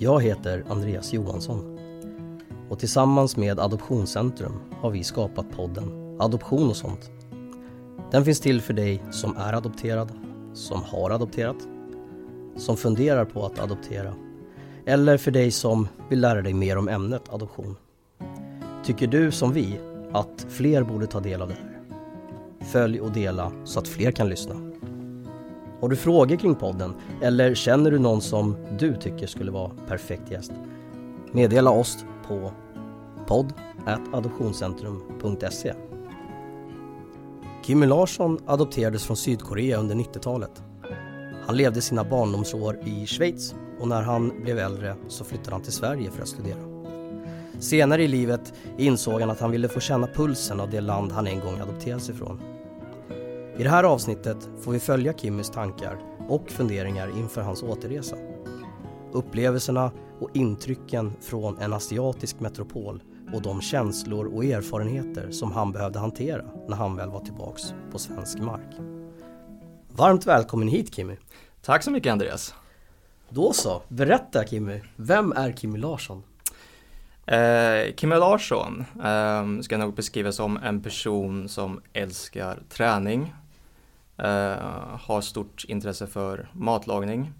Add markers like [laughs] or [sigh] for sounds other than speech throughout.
Jag heter Andreas Johansson och tillsammans med Adoptionscentrum har vi skapat podden Adoption och sånt. Den finns till för dig som är adopterad, som har adopterat, som funderar på att adoptera eller för dig som vill lära dig mer om ämnet adoption. Tycker du som vi att fler borde ta del av det här? Följ och dela så att fler kan lyssna. Har du frågor kring podden eller känner du någon som du tycker skulle vara perfekt gäst? Meddela oss på podd.adoptionscentrum.se Kimmy Larsson adopterades från Sydkorea under 90-talet. Han levde sina barndomsår i Schweiz och när han blev äldre så flyttade han till Sverige för att studera. Senare i livet insåg han att han ville få känna pulsen av det land han en gång adopterats ifrån. I det här avsnittet får vi följa Kimmys tankar och funderingar inför hans återresa. Upplevelserna och intrycken från en asiatisk metropol och de känslor och erfarenheter som han behövde hantera när han väl var tillbaks på svensk mark. Varmt välkommen hit Kimmy! Tack så mycket Andreas! Då så, berätta Kimmy, vem är Kimmy Larsson? Eh, Kimmy Larsson eh, ska jag nog beskriva som en person som älskar träning, har stort intresse för matlagning.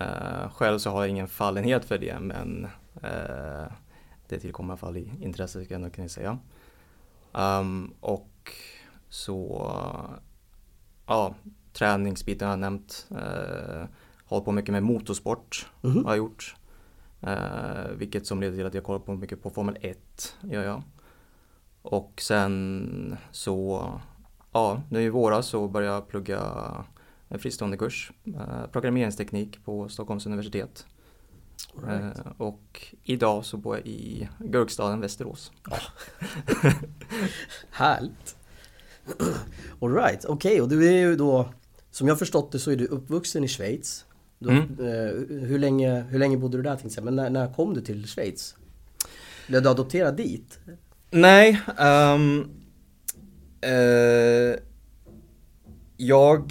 Eh, själv så har jag ingen fallenhet för det men eh, det tillkommer i alla fall i intresse ska jag nog kunna säga. Um, och så, ja, träningsbiten har jag nämnt. Uh, hållit på mycket med motorsport mm -hmm. har jag gjort. Uh, vilket som leder till att jag kollar på mycket på Formel 1, gör jag. Och sen så, ja, nu i våras så började jag plugga en fristående kurs, uh, programmeringsteknik på Stockholms universitet. Right. Uh, och idag så bor jag i Gurkstaden, Västerås. Härligt! Alright, okej okay, och du är ju då Som jag förstått det så är du uppvuxen i Schweiz du, mm. uh, hur, länge, hur länge bodde du där tänkte jag, men när, när kom du till Schweiz? Blev du adopterad dit? Nej, um, uh, jag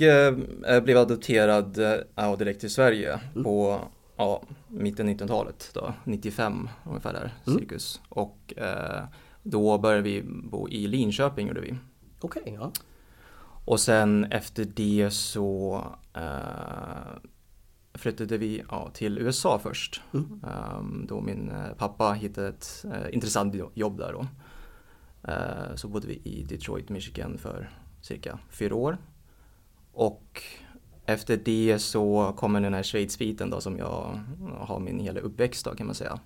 blev adopterad uh, direkt till Sverige mm. på ja, mitten 1900-talet då, 95 ungefär där, mm. cirkus. Och eh, då började vi bo i Linköping gjorde vi. Okej, okay, ja. Och sen efter det så eh, flyttade vi ja, till USA först. Mm. Um, då min eh, pappa hittade ett intressant jobb där då. Uh, så bodde vi i Detroit, Michigan för cirka fyra år. Och efter det så kommer den här Schweiz-biten då som jag har min hela uppväxt då kan man säga.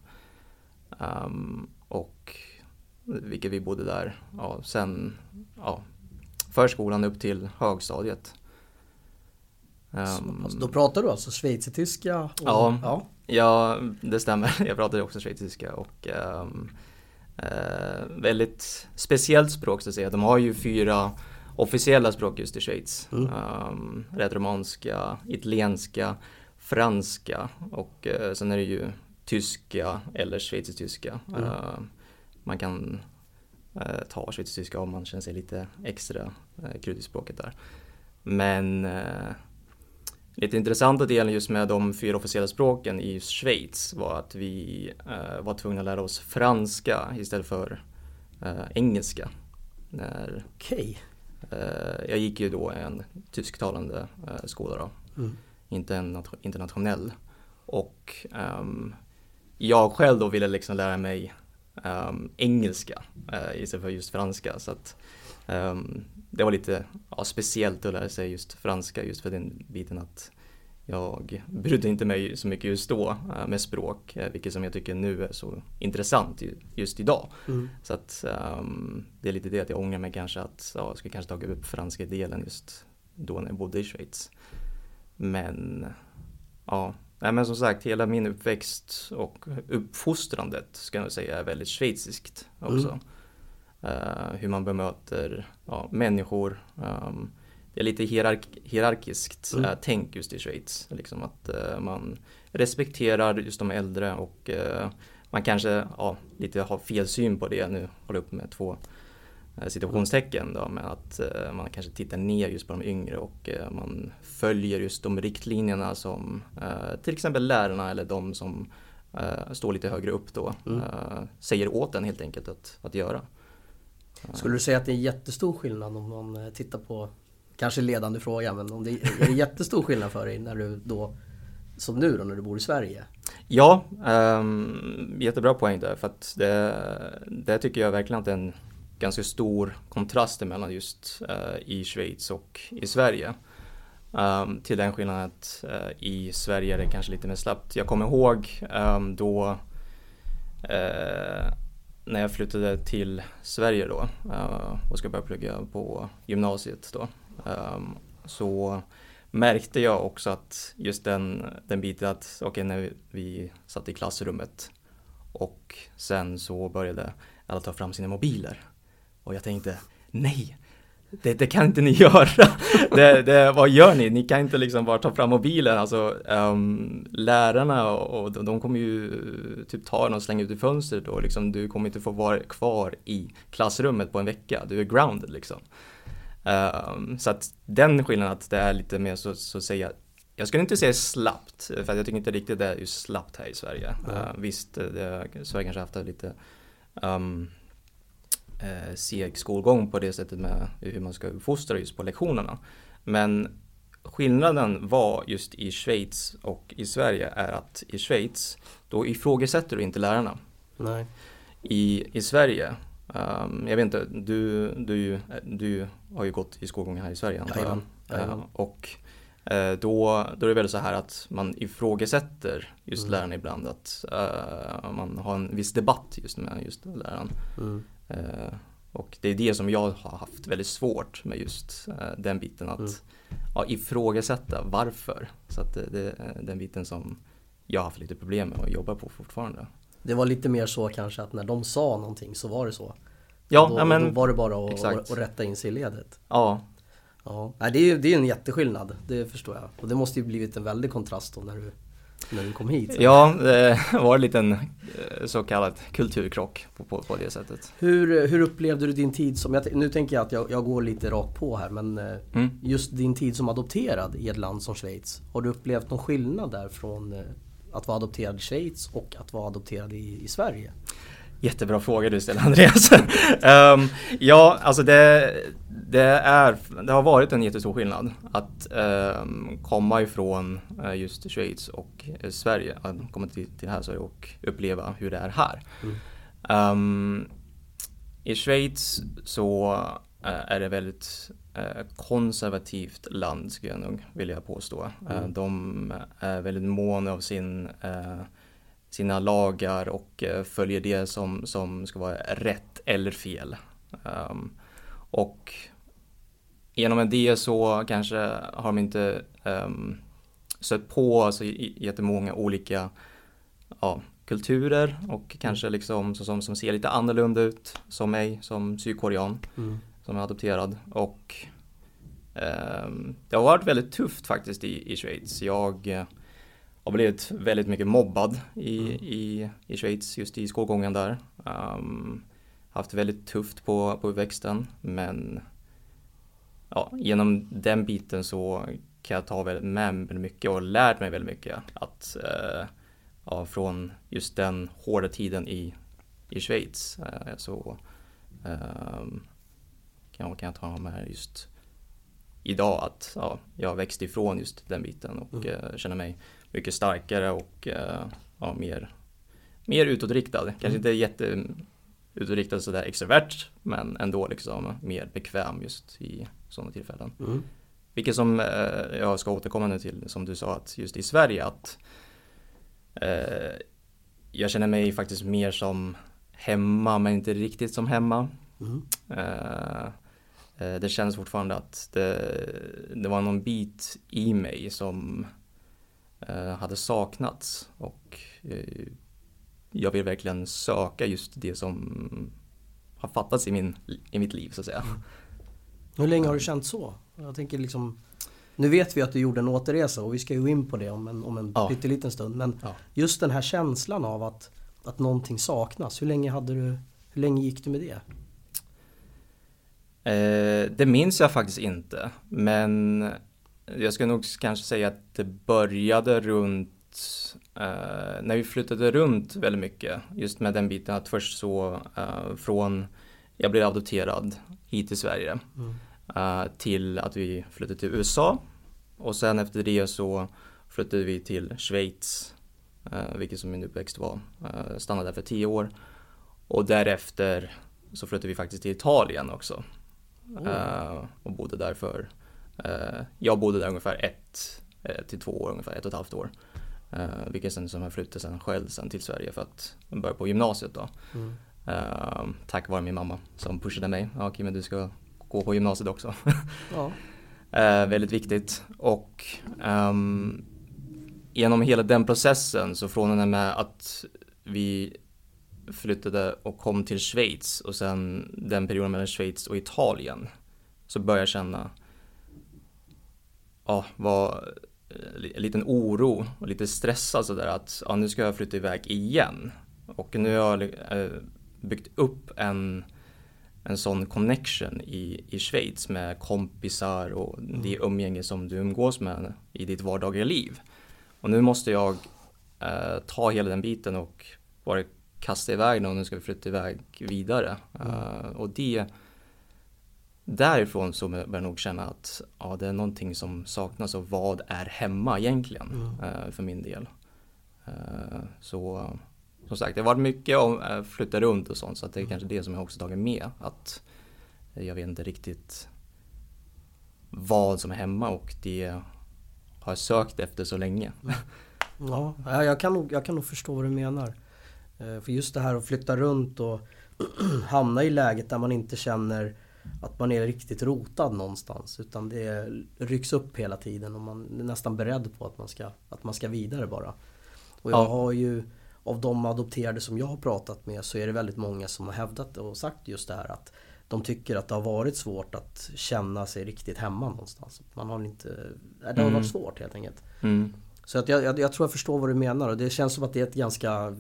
Um, och vilket vi bodde där ja, sen ja, förskolan upp till högstadiet. Um, då pratar du alltså schweizertyska? Och, ja, ja, ja, det stämmer. [laughs] Jag pratade också schweizertyska och um, uh, väldigt speciellt språk så att säga. De har ju fyra officiella språk just i Schweiz. Mm. Um, rätromanska, italienska, franska och uh, sen är det ju tyska eller schweizertyska. Mm. Uh, man kan uh, ta schweizertyska om man känner sig lite extra uh, krut i språket där. Men lite intressanta delen just med de fyra officiella språken i Schweiz var att vi uh, var tvungna att lära oss franska istället för engelska. Okej. Okay. Eh, jag gick ju då en tysktalande eh, skola då, mm. inte en internationell. Och um, jag själv då ville liksom lära mig um, engelska uh, istället för just franska. Så att, um, det var lite ja, speciellt att lära sig just franska just för den biten att jag brydde inte mig så mycket just då uh, med språk, uh, vilket som jag tycker nu är så intressant just idag. Mm. Så att um, det är lite det att jag ångrar mig kanske att ja, jag skulle kanske tagit upp franska delen just då när jag bodde i Schweiz. Men ja, Nej, men som sagt hela min uppväxt och uppfostrandet ska jag säga är väldigt schweiziskt också. Mm. Uh, hur man bemöter ja, människor, um, det är lite hierark hierarkiskt mm. äh, tänk just i Schweiz. Liksom att äh, man respekterar just de äldre och man kanske lite har fel syn på det. Nu håller jag upp med två situationstecken då med att man kanske tittar ner just på de yngre och man följer just de riktlinjerna som till exempel lärarna eller de som står lite högre upp då mm. säger åt en helt enkelt att, att göra. Skulle du säga att det är jättestor skillnad om man eh, tittar på, kanske ledande fråga, men om det är, är det jättestor skillnad för dig när du då, som nu då, när du bor i Sverige? Ja, um, jättebra poäng där för att det, det tycker jag verkligen att det är en ganska stor kontrast mellan just uh, i Schweiz och i Sverige. Um, till den skillnaden att uh, i Sverige är det kanske lite mer slappt. Jag kommer ihåg um, då uh, när jag flyttade till Sverige då eh, och ska börja plugga på gymnasiet då. Ehm, så märkte jag också att just den, den biten att, okej okay, när vi satt i klassrummet och sen så började alla ta fram sina mobiler. Och jag tänkte, nej, det, det kan inte ni [laughs] göra. det, det, vad gör ni? Ni kan inte liksom bara ta fram mobilen. Alltså, um, lärarna och, och de kommer ju typ ta den och slänga ut i fönstret och liksom, du kommer inte få vara kvar i klassrummet på en vecka. Du är grounded liksom. Um, så att den skillnaden att det är lite mer så, så säga jag skulle inte säga slappt, för jag tycker inte riktigt det är just slappt här i Sverige. Mm. Uh, visst, det, Sverige kanske haft lite um, uh, seg skolgång på det sättet med hur man ska uppfostra just på lektionerna. Men skillnaden var just i Schweiz och i Sverige är att i Schweiz, då ifrågasätter du inte lärarna. Nej. I, I Sverige Um, jag vet inte, du, du, du har ju gått i skolgången här i Sverige antar jag. Uh, och uh, då, då är det väl så här att man ifrågasätter just mm. läraren ibland. Att uh, man har en viss debatt just med just läraren. Mm. Eh, och det är det som jag har haft väldigt svårt med just den biten. Att mm. ja, ifrågasätta varför. Så att det, är den biten som jag har haft lite problem med och jobbar på fortfarande. Det var lite mer så kanske att när de sa någonting så var det så. Ja, då, men, då var det bara att, att, att rätta in sig i ledet. Ja. ja. Det är ju det är en jätteskillnad, det förstår jag. Och det måste ju blivit en väldig kontrast då när du, när du kom hit. Ja, det var en liten eh, så kallad kulturkrock på, på, på det sättet. Hur, hur upplevde du din tid som, jag, nu tänker jag att jag, jag går lite rakt på här, men eh, mm. just din tid som adopterad i ett land som Schweiz. Har du upplevt någon skillnad där från eh, att vara adopterad i Schweiz och att vara adopterad i, i Sverige? Jättebra fråga du ställer [laughs] Andreas. um, ja, alltså det, det, är, det har varit en jättestor skillnad att um, komma ifrån uh, just Schweiz och uh, Sverige, att komma till, till här Sverige och uppleva hur det är här. Mm. Um, I Schweiz så uh, är det väldigt konservativt land skulle jag nog vilja påstå. Mm. De är väldigt måna av sin, sina lagar och följer det som, som ska vara rätt eller fel. Ehm, och genom det så kanske har de inte um, stött på alltså, jättemånga olika ja, kulturer och kanske liksom som, som ser lite annorlunda ut som mig som sydkorean. Mm som är adopterad och eh, det har varit väldigt tufft faktiskt i, i Schweiz. Jag eh, har blivit väldigt mycket mobbad i, mm. i, i Schweiz just i skolgången där. Um, haft väldigt tufft på, på uppväxten men ja, genom den biten så kan jag ta väldigt med mig mycket och lärt mig väldigt mycket att eh, ja, från just den hårda tiden i, i Schweiz. Eh, så um, kan, kan jag ta med just idag att ja, jag växte ifrån just den biten och mm. uh, känner mig mycket starkare och uh, ja, mer, mer utåtriktad. Kanske mm. inte jätte utåtriktad sådär extrovert men ändå liksom mer bekväm just i sådana tillfällen. Mm. Vilket som uh, jag ska återkomma nu till som du sa att just i Sverige att jag känner mig faktiskt mer som hemma men inte riktigt som hemma. Mm. Eh, det känns fortfarande att det, det var någon bit i mig som eh, hade saknats och eh, jag vill verkligen söka just det som har fattats i, min, i mitt liv så att säga. Hur länge har du känt så? Jag tänker liksom Nu vet vi att du gjorde en återresa och vi ska ju in på det om en, om en ja. pytteliten stund men ja. just den här känslan av att, att någonting saknas. Hur länge hade du Hur länge gick du med det? Eh, det minns jag faktiskt inte, men jag skulle nog kanske säga att det började runt eh, när vi flyttade runt väldigt mycket, just med den biten att först så eh, från jag blev adopterad hit till Sverige mm. uh, till att vi flyttade till USA och sen efter det så flyttade vi till Schweiz, uh, vilket som min uppväxt var. Uh, stannade där för tio år och därefter så flyttade vi faktiskt till Italien också mm. och bodde där för jag bodde där ungefär ett till två år, ungefär ett och ett halvt år. Uh, vilket sen som jag flyttade sen själv sen till Sverige för att börja på gymnasiet då. Mm. Tack vare min mamma som pushade mig. Ja, men du ska gå på gymnasiet också. [laughs] Ja. väldigt viktigt. Och um, genom hela den processen, så från och med att vi flyttade och kom till Schweiz och sen den perioden mellan Schweiz och Italien så började jag känna ja, var en liten oro och lite stressad sådär att ja, nu ska jag flytta iväg igen. Och nu har jag eh, byggt upp en, en sån connection i, i Schweiz med kompisar och mm. det umgänge som du umgås med i ditt vardagliga liv. Och nu måste jag eh, ta hela den biten och bara kasta iväg den och nu ska vi flytta iväg vidare. Mm. Uh, och det därifrån så börjar jag nog känna att ja, det är någonting som saknas och vad är hemma egentligen mm. uh, för min del. Uh, så som sagt, det har varit mycket om att flytta runt och sånt så att det är kanske det som jag också tagit med. Att jag vet inte riktigt vad som är hemma och det har jag sökt efter så länge. [laughs] Ja, jag kan nog, jag kan nog förstå vad du menar. Eh, för just det här att flytta runt och [clears throat] hamna i läget där man inte känner att man är riktigt rotad någonstans. Utan det rycks upp hela tiden och man är nästan beredd på att man ska, att man ska vidare bara. Och jag ja. har ju av de adopterade som jag har pratat med så är det väldigt många som har hävdat och sagt just det här att de tycker att det har varit svårt att känna sig riktigt hemma någonstans. Man har inte, det har mm. varit svårt helt enkelt. Mm. Så att jag, jag, jag, tror jag förstår vad du menar och det känns som att det är ett ganska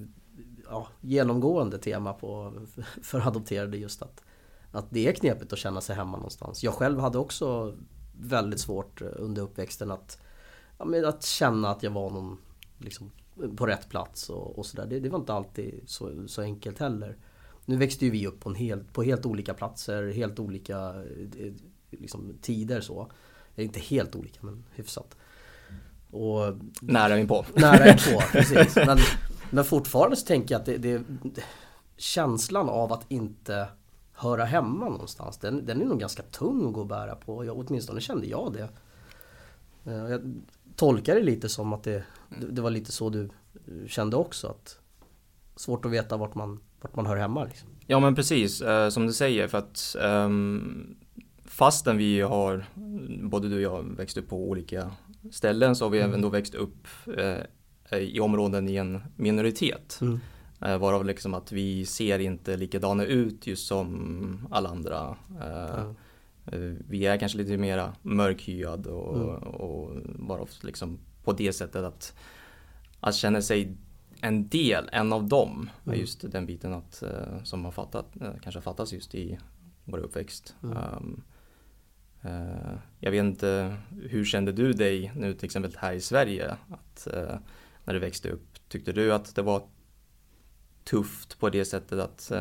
ja, genomgående tema på, för adopterade just att, att det är knepigt att känna sig hemma någonstans. Jag själv hade också väldigt svårt under uppväxten att, ja, att känna att jag var någon liksom, på rätt plats och, och sådär. Det, det, var inte alltid så, så enkelt heller. Nu växte ju vi upp på, helt, på helt olika platser, helt olika eh, liksom, tider så. Inte helt olika men hyfsat. Och, nära inpå. [laughs] Nära inpå, precis. Men, men fortfarande så tänker jag att det, det, känslan av att inte höra hemma någonstans, den, den är nog ganska tung att gå och bära på. Jag, åtminstone kände jag det. Eh, jag tolkar det lite som att det, det var lite så du kände också. att Svårt att veta vart man, vart man hör hemma. Liksom. Ja men precis, eh, som du säger. för att um, Fastän vi har, både du och jag, växt upp på olika ställen så har vi mm. även då växt upp eh, i områden i en minoritet. Mm. Eh, varav liksom att vi ser inte likadana ut just som alla andra. Eh, mm. Vi är kanske lite mera mörkhyad och, mm. och bara liksom på det sättet att, att känna sig en del, en av dem, mm. just den biten att, uh, som har fattat, uh, kanske fattas just i vår uppväxt. Mm. Um, uh, jag vet inte, hur kände du dig nu till exempel här i Sverige? Att, när du växte upp, tyckte du att det var tufft på det sättet att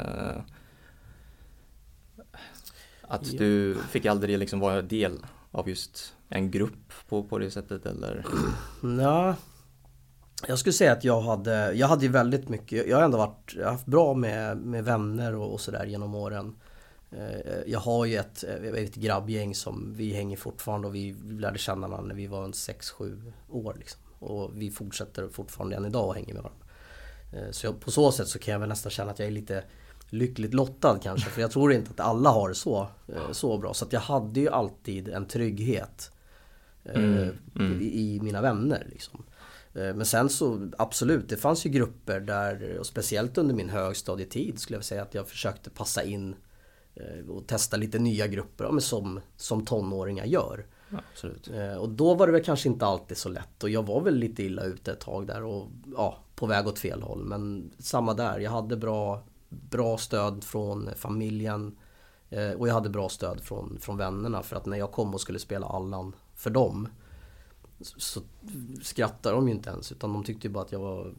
att ja. du fick aldrig liksom vara del av just en grupp på, på det sättet eller? Ja, jag skulle säga att jag hade, jag hade väldigt mycket, jag har ändå varit, jag har haft bra med, med vänner och, och sådär genom åren. Eh, jag har ju ett, ett grabbgäng som vi hänger fortfarande och vi lärde känna varandra när vi var en 6-7 år. Liksom. Och vi fortsätter fortfarande än idag och hänger med varandra. Eh, så jag, på så sätt så kan jag väl nästan känna att jag är lite lyckligt lottad kanske. För jag tror inte att alla har det så, eh, så bra. Så jag hade ju alltid en trygghet mm, mm. I, I, mina vänner. Liksom. Eh, men sen så absolut, det fanns ju grupper där, och speciellt under min högstadietid skulle jag säga att jag försökte passa in eh, och testa lite nya grupper, som, som tonåringar gör. absolut. Eh, och då var det väl kanske inte alltid så lätt och jag var väl lite illa ute ett tag där och ja, på väg åt fel håll. Men samma där, jag hade bra, bra stöd från familjen. Eh, och jag hade bra stöd från, från vännerna för att när jag kom och skulle spela Allan för dem så skrattade de ju inte ens utan de tyckte ju bara att jag var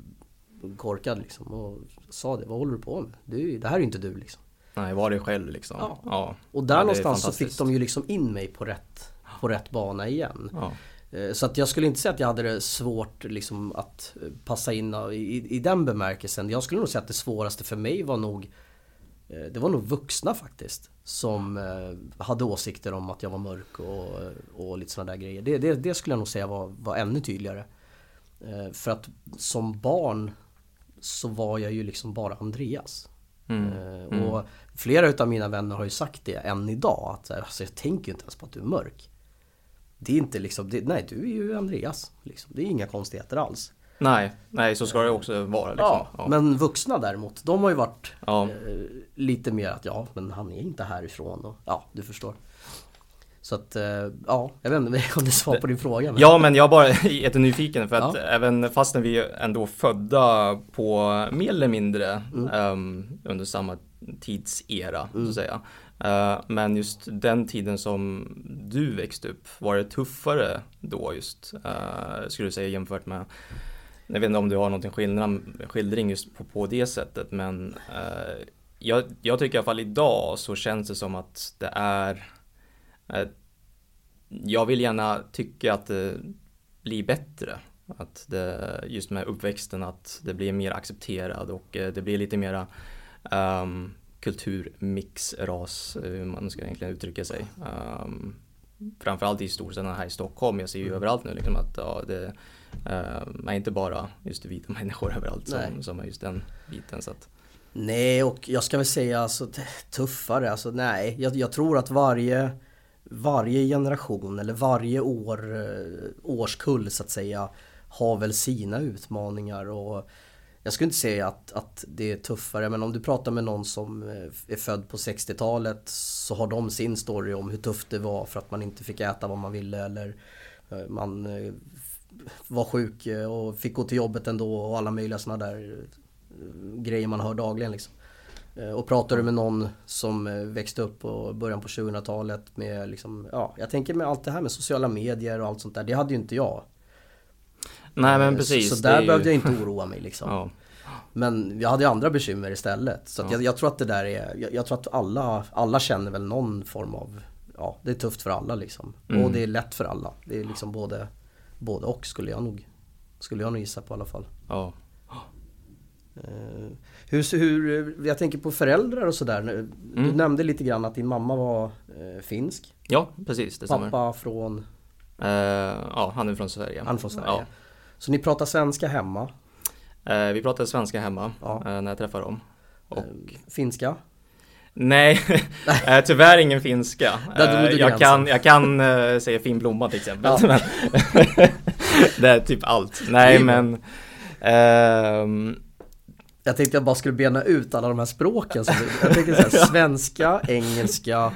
korkad liksom och sa det. Vad håller du på med? Du, det här är ju inte du liksom. Nej, var det själv liksom. Ja. ja. Och där Ja, någonstans så fick de ju liksom in mig på rätt, på rätt bana igen. Ja. Eh, Så att jag skulle inte säga att jag hade det svårt liksom att eh, passa in i, i, i den bemärkelsen. Jag skulle nog säga att det svåraste för mig var nog eh, Det var nog vuxna faktiskt. Som eh, hade åsikter om att jag var mörk och, och lite sådana där grejer. Det, det, det skulle jag nog säga var, var ännu tydligare. Eh, För att som barn så var jag ju liksom bara Andreas. Mm. Eh, Och flera utav mina vänner har ju sagt det än idag. Att alltså, jag tänker ju inte ens på att du är mörk. Det är inte liksom, det, nej du är ju Andreas. Liksom. Det är inga konstigheter alls. Nej, nej, så ska det också vara liksom. Ja, Ja. men vuxna däremot, de har ju varit Ja. eh, lite mer att ja, men han är inte härifrån och ja, du förstår. Så att, eh, ja, jag vet inte [laughs] om det är svar på din fråga. Men... Ja, men jag [laughs] är bara jättenyfiken för att Ja. även fastän vi är ändå födda på mer eller mindre Mm. ehm, under samma tidsera, så att säga. Eh, men just den tiden som du växte upp, var det tuffare då just, uh, skulle du säga jämfört med jag vet inte om du har någon skillnad, skildring just på, på det sättet men eh, jag, jag tycker i alla fall idag så känns det som att det är eh, Jag vill gärna tycka att det blir bättre. Att det, just med uppväxten att det blir mer accepterad och eh, det blir lite mera um, kulturmix, ras, eh, hur man ska egentligen uttrycka sig. Um, framförallt i storstäderna här i Stockholm. Jag ser ju överallt nu liksom att ja, det uh, är inte bara just vita [laughs] människor överallt som, som är just den biten. Så att, Nej, och jag ska väl säga alltså tuffare. Alltså nej, jag, jag tror att varje varje generation eller varje år, eh, årskull så att säga har väl sina utmaningar och jag skulle inte säga att, att det är tuffare men om du pratar med någon som eh, är född på 60-talet så har de sin story om hur tufft det var för att man inte fick äta vad man ville eller eh, man eh, var sjuk och fick gå till jobbet ändå och alla möjliga sådana där grejer man hör dagligen liksom. Och pratar du med någon som växte upp på början på 2000-talet med liksom, ja, jag tänker med allt det här med sociala medier och allt sånt där, det hade ju inte jag nej men Eh, precis. Så, så där ju- behövde jag inte oroa mig liksom. [laughs] Ja, Men jag hade ju andra bekymmer istället. Så Ja. jag, jag tror att det där är, jag, jag tror att alla, alla känner väl någon form av, ja det är tufft för alla liksom. Mm. Och det är lätt för alla. Det är liksom både, både och skulle jag nog, skulle jag nog gissa på i alla fall. ja. Eh, Hur, hur, jag tänker på föräldrar och sådär. Du Mm. nämnde lite grann att din mamma var eh, finsk. ja, precis det stämmer. Pappa från, Eh, ja, han är från Sverige. han är från Sverige. Ja. Så ni pratar svenska hemma. Eh, vi pratade svenska hemma Ja. eh, när jag träffade dem. Och, Eh, Finska. nej, [laughs] eh, tyvärr ingen finska. Eh, jag kan, jag kan säga fin blomma till exempel. Ja. [laughs] [laughs] Det är typ allt. Nej men ehm, Jag tänkte jag bara skulle bena ut alla de här språken. Så jag tänkte så här, svenska, engelska,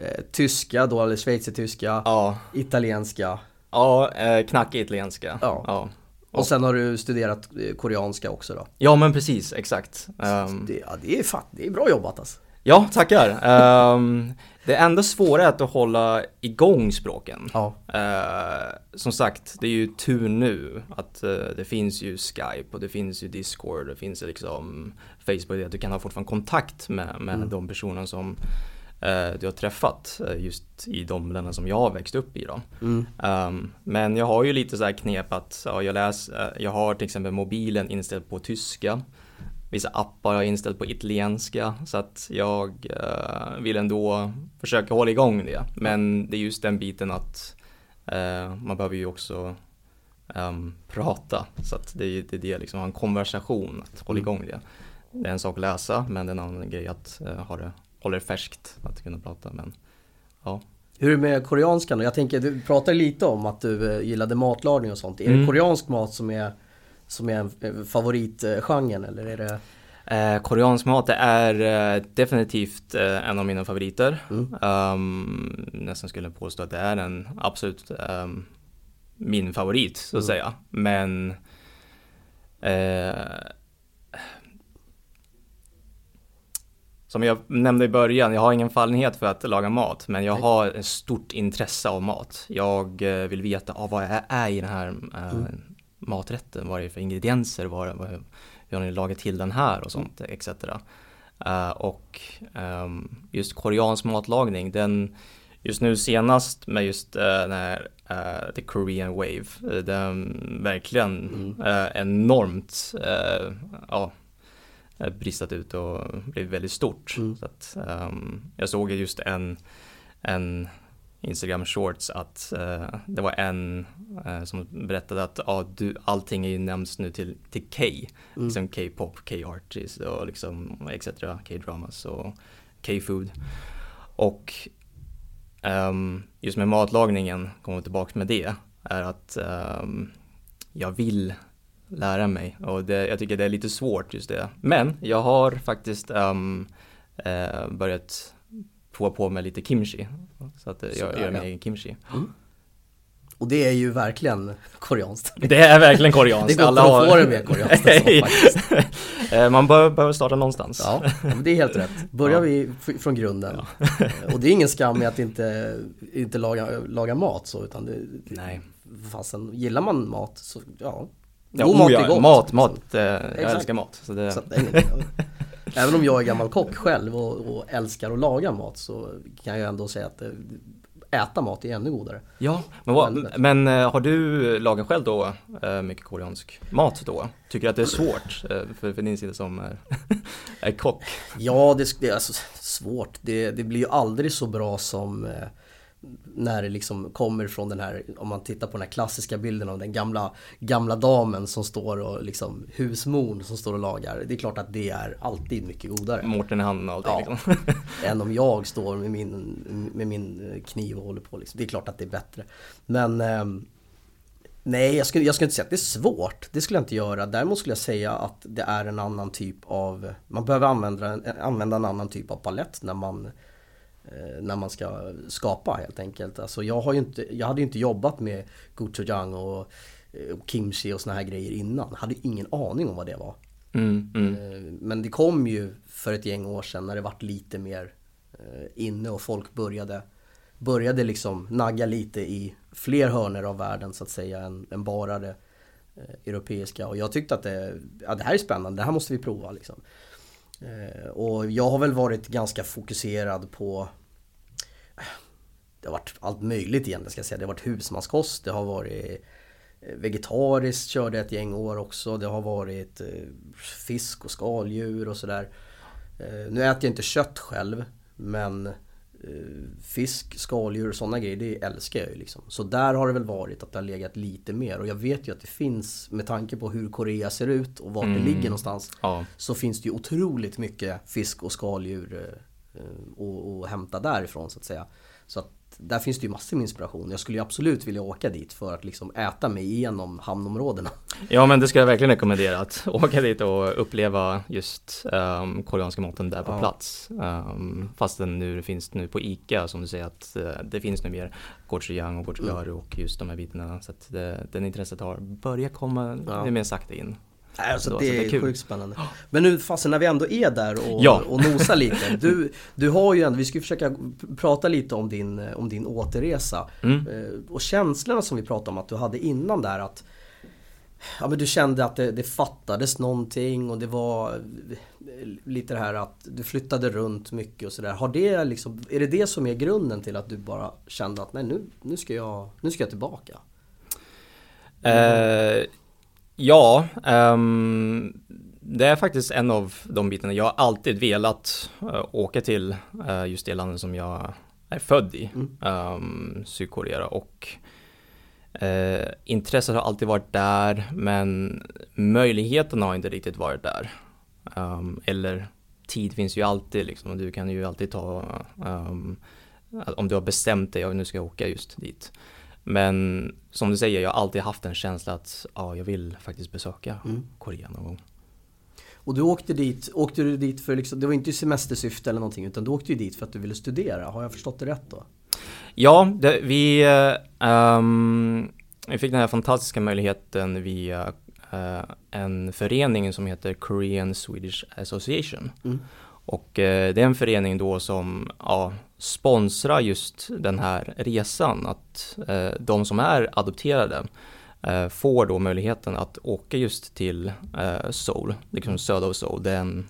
eh, tyska då, eller schweizertyska, ja, italienska. Ja eh, knackig italienska. Ja. Ja. Och sen har du studerat eh, koreanska också då. ja men precis, exakt. Ehm, Det, ja, det, är, fan, det är bra jobbat alltså. ja, tackar. Ehm, det enda svåra är att hålla igång språken. Ja. Eh, som sagt, det är ju tur nu att eh, det finns ju Skype och det finns ju Discord, det finns liksom Facebook, att du kan ha fortfarande kontakt med, med Mm. de personer som du har träffat eh, just i de länder som jag har växt upp i då. Mm. Um, men jag har ju lite så här knep att ja, jag läser, eh, jag har till exempel mobilen inställd på tyska. Vissa appar har jag inställt på italienska så att jag eh, vill ändå försöka hålla igång det. Men det är just den biten att eh, man behöver ju också ehm, prata så att det är det, är det liksom, en konversation, att hålla Mm. igång det. Det är en sak att läsa men det är en annan grej att eh, ha det, hålla det färskt, att kunna prata. Men ja. Hur är det med koreanskan då? Jag tänker, du pratade lite om att du eh, gillade matlagning och sånt. Är det Mm. koreansk mat som är, som är eh, favoritgenren eller är det? Eh, koreansk mat det är eh, definitivt eh, en av mina favoriter. Mm. Ehm, nästan skulle jag påstå att det är en absolut ehm, min favorit så att Mm. säga. Men som jag nämnde i början, jag har ingen fallenhet för att laga mat, men jag har ett stort intresse av mat. Jag eh, vill veta ah, vad är, är i den här äh, mm. maträtten, vad är det för ingredienser, vad, vad, hur har ni lagat till den här och sånt, mm. etc. Uh, och um, just koreansk matlagning, den just nu senast med just uh, den här uh, The Korean Wave, den verkligen mm. enormt ja, bristat ut och blivit väldigt stort. Mm. Så att, um, jag såg just en, en Instagram shorts att uh, det var en uh, som berättade att uh, du, allting är ju nämns nu till, till K, mm. liksom K-pop, K-artists och liksom etc. K-dramas och K-food. Och um, just med matlagningen, kommer tillbaka med det, är att um, jag vill lära mig och det, jag tycker det är lite svårt just det. Men jag har faktiskt um, uh, börjat prova på med lite kimchi. Så att jag Sådär, gör min egen kimchi. Mm. Och det är ju verkligen koreanskt. [laughs] Det är verkligen koreanskt. det går inte att få det mer koreanskt så, [laughs] faktiskt. Eh, man behöver, behöver starta någonstans. Ja, det är helt rätt. Börjar ja. vi från grunden. Ja. [laughs] Och det är ingen skam med att inte, inte laga, laga mat så, utan det, Nej. Fasen, gillar man mat så, ja. God ja, mat är gott. Mat, mat. Eh, jag älskar mat. Så det... Så [laughs] Även om jag är gammal kock själv och, och, älskar att laga mat så kan jag ändå säga att eh, äta mat är ännu godare. Ja, men, vad, men eh, har du lagat själv då eh, mycket koreansk mat då? Tycker du att det är svårt för, för din sida som är, [laughs] är kock? Ja, det, det är alltså svårt. Det, det blir ju aldrig så bra som när det liksom kommer från den här, om man tittar på den här klassiska bilden av den gamla, gamla damen som står och liksom husmon som står och lagar. Det är klart att det är alltid mycket godare. Mårten i handen och allting ja. liksom. [laughs] Än om jag står med min, med min kniv och håller på liksom. Det är klart att det är bättre. Men eh, Nej, jag skulle, jag skulle inte säga att det är svårt. Det skulle jag inte göra. Däremot skulle jag säga att det är en annan typ av... Man behöver använda, använda en annan typ av palett när man när man ska skapa helt enkelt. Alltså jag, har inte, jag hade ju inte jobbat med gochujang och, eh, och kimchi och såna här grejer innan. Hade ingen aning om vad det var. Mm, mm. Eh, men det kom ju för ett gäng år sedan när det vart lite mer inne och folk började Började liksom nagga lite i fler hörner av världen så att säga än, än bara det europeiska. Och jag tyckte att det, ja, det här är spännande, det här måste vi prova liksom. Eh, och jag har väl varit ganska fokuserad på det har varit allt möjligt egentligen ska jag säga. Det har varit husmanskost, det har varit eh, vegetariskt körde jag ett gäng år också. Det har varit eh, fisk och skaldjur och sådär. Nu äter jag inte kött själv men fisk, skaldjur och sådana grejer, det älskar jag ju liksom. Så där har det väl varit att det har legat lite mer och jag vet ju att det finns med tanke på hur Korea ser ut och vart mm. det ligger någonstans. Ja. Så finns det ju otroligt mycket fisk och skaldjur att hämta därifrån så att säga. Så att där finns det ju massor med inspiration. Jag skulle ju absolut vilja åka dit för att liksom äta mig igenom hamnområdena. Ja men det ska jag verkligen rekommendera att [laughs] åka dit och uppleva just um, koreanska maten där på ja. plats. Um, fastän nu det finns nu på ICA som du säger att uh, det finns nu mer gochujang och gochugaru mm. och just de här bitarna. Så att det, den intresset har börjat komma ja. mer sakta in. Alltså, det, det, är, är sjukt spännande. Men nu fasen när vi ändå är där och, ja. och nosar lite. Du, du har ju ändå, vi ska försöka prata lite om din, om din återresa. Mm. Eh, och känslorna som vi pratade om att du hade innan där att Ja men du kände att det, det fattades någonting och det var lite det här att du flyttade runt mycket och sådär. Har det liksom, är det det som är grunden till att du bara kände att nej nu, nu, ska, jag, nu ska jag tillbaka? Mm. Uh, Ja, um, det är faktiskt en av de bitarna. Jag har alltid velat uh, åka till uh, just det landet som jag är född i, mm. um, Sydkorea. Och uh, intresset har alltid varit där, men möjligheten har inte riktigt varit där. Um, eller tid finns ju alltid liksom, du kan ju alltid ta, om du har bestämt dig, och nu ska jag åka just dit. Men som du säger, jag har alltid haft en känsla att ja, jag vill faktiskt besöka mm. Korea någon gång. Och du åkte dit, åkte du dit för liksom, det var inte semestersyfte eller någonting utan du åkte ju dit för att du ville studera. Har jag förstått det rätt då? Ja, det, vi, um, vi fick den här fantastiska möjligheten via uh, en förening som heter Korean Swedish Association. Mm. Och eh, det är en förening då som ja, sponsrar just den här resan, att eh, de som är adopterade eh, får då möjligheten att åka just till Seoul, liksom söder av Seoul, den,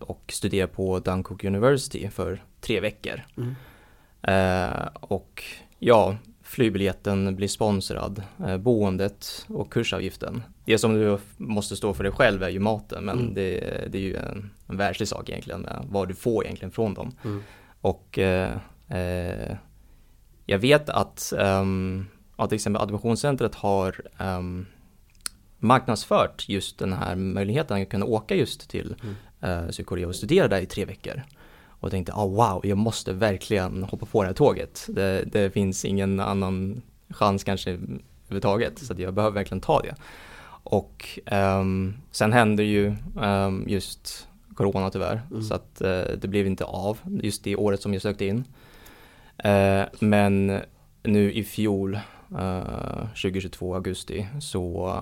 och studera på Dankook University för tre veckor. Mm. Och ja, flygbiljetten blir sponsrad, boendet och kursavgiften. Det som du måste stå för dig själv är ju maten men mm. det, det, är ju en, en världslig sak egentligen vad du får egentligen från dem. Mm. Och eh, eh, jag vet att, um, att till exempel adoptionscentret har um, marknadsfört just den här möjligheten att kunna åka just till mm. uh, Sydkorea och studera där i tre veckor och tänkte oh, wow, jag måste verkligen hoppa på det här tåget. Det, det finns ingen annan chans kanske överhuvudtaget så jag behöver verkligen ta det. Och um, sen hände ju um, just corona tyvärr mm. så att uh, det blev inte av just det året som jag sökte in. Uh, men nu i fjol, uh, 2022 augusti, så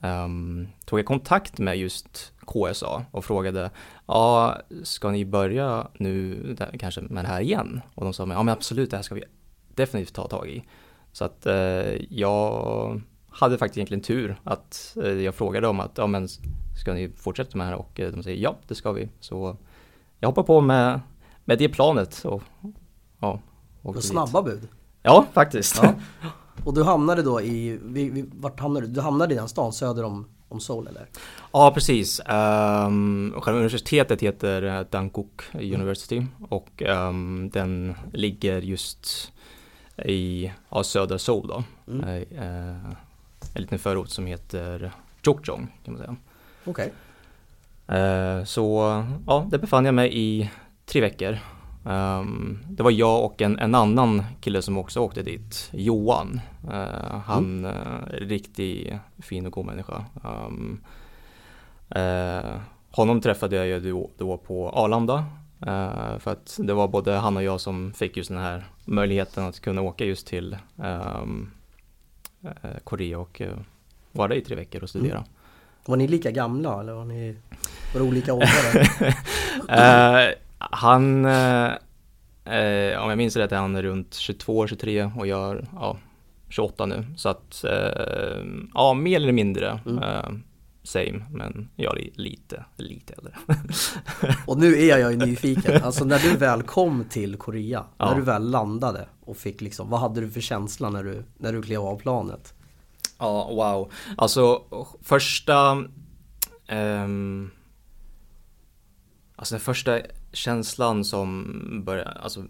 um, tog jag kontakt med just KSA och frågade, ja, ska ni börja nu kanske med det här igen? Och de sa, ja men absolut, det här ska vi definitivt ta tag i. Så att eh, jag hade faktiskt egentligen tur att eh, jag frågade dem att, ja men ska ni fortsätta med det här? Och eh, de säger, ja det ska vi. Så jag hoppar på med, med det planet och ja. Och snabba bud? Ja, faktiskt. Ja. [laughs] Och du hamnade då i, vart hamnade du? Du hamnade i den stan söder om, om Seoul eller? Ja precis. Um, själva universitetet heter Dankook University och um, den ligger just i ja, södra Seoul då. Mm. Uh, en liten förort som heter Chokjong kan man säga. Okej. Okay. Uh, så ja, där befann jag mig i tre veckor. Um, det var jag och en, en, annan kille som också åkte dit, Johan. Uh, han mm. uh, riktigt fin och god människa. Uh, honom träffade jag ju då, då på Arlanda. Uh, för att det var både han och jag som fick just den här möjligheten att kunna åka just till um, Korea och vara där i tre veckor och studera. Mm. Var ni lika gamla eller var ni var olika åldrar? [laughs] Han, eh, eh, om jag minns rätt, är han runt 22, 23 och jag ja, 28 nu. Så att, eh, ja, mer eller mindre mm. Same, men jag är lite, lite äldre. [laughs] och nu är jag ju nyfiken, alltså när du väl kom till Korea, ja. när du väl landade och fick liksom, vad hade du för känsla när du, när du klev av planet? Ja, wow. Alltså första um, Alltså den första känslan som började, alltså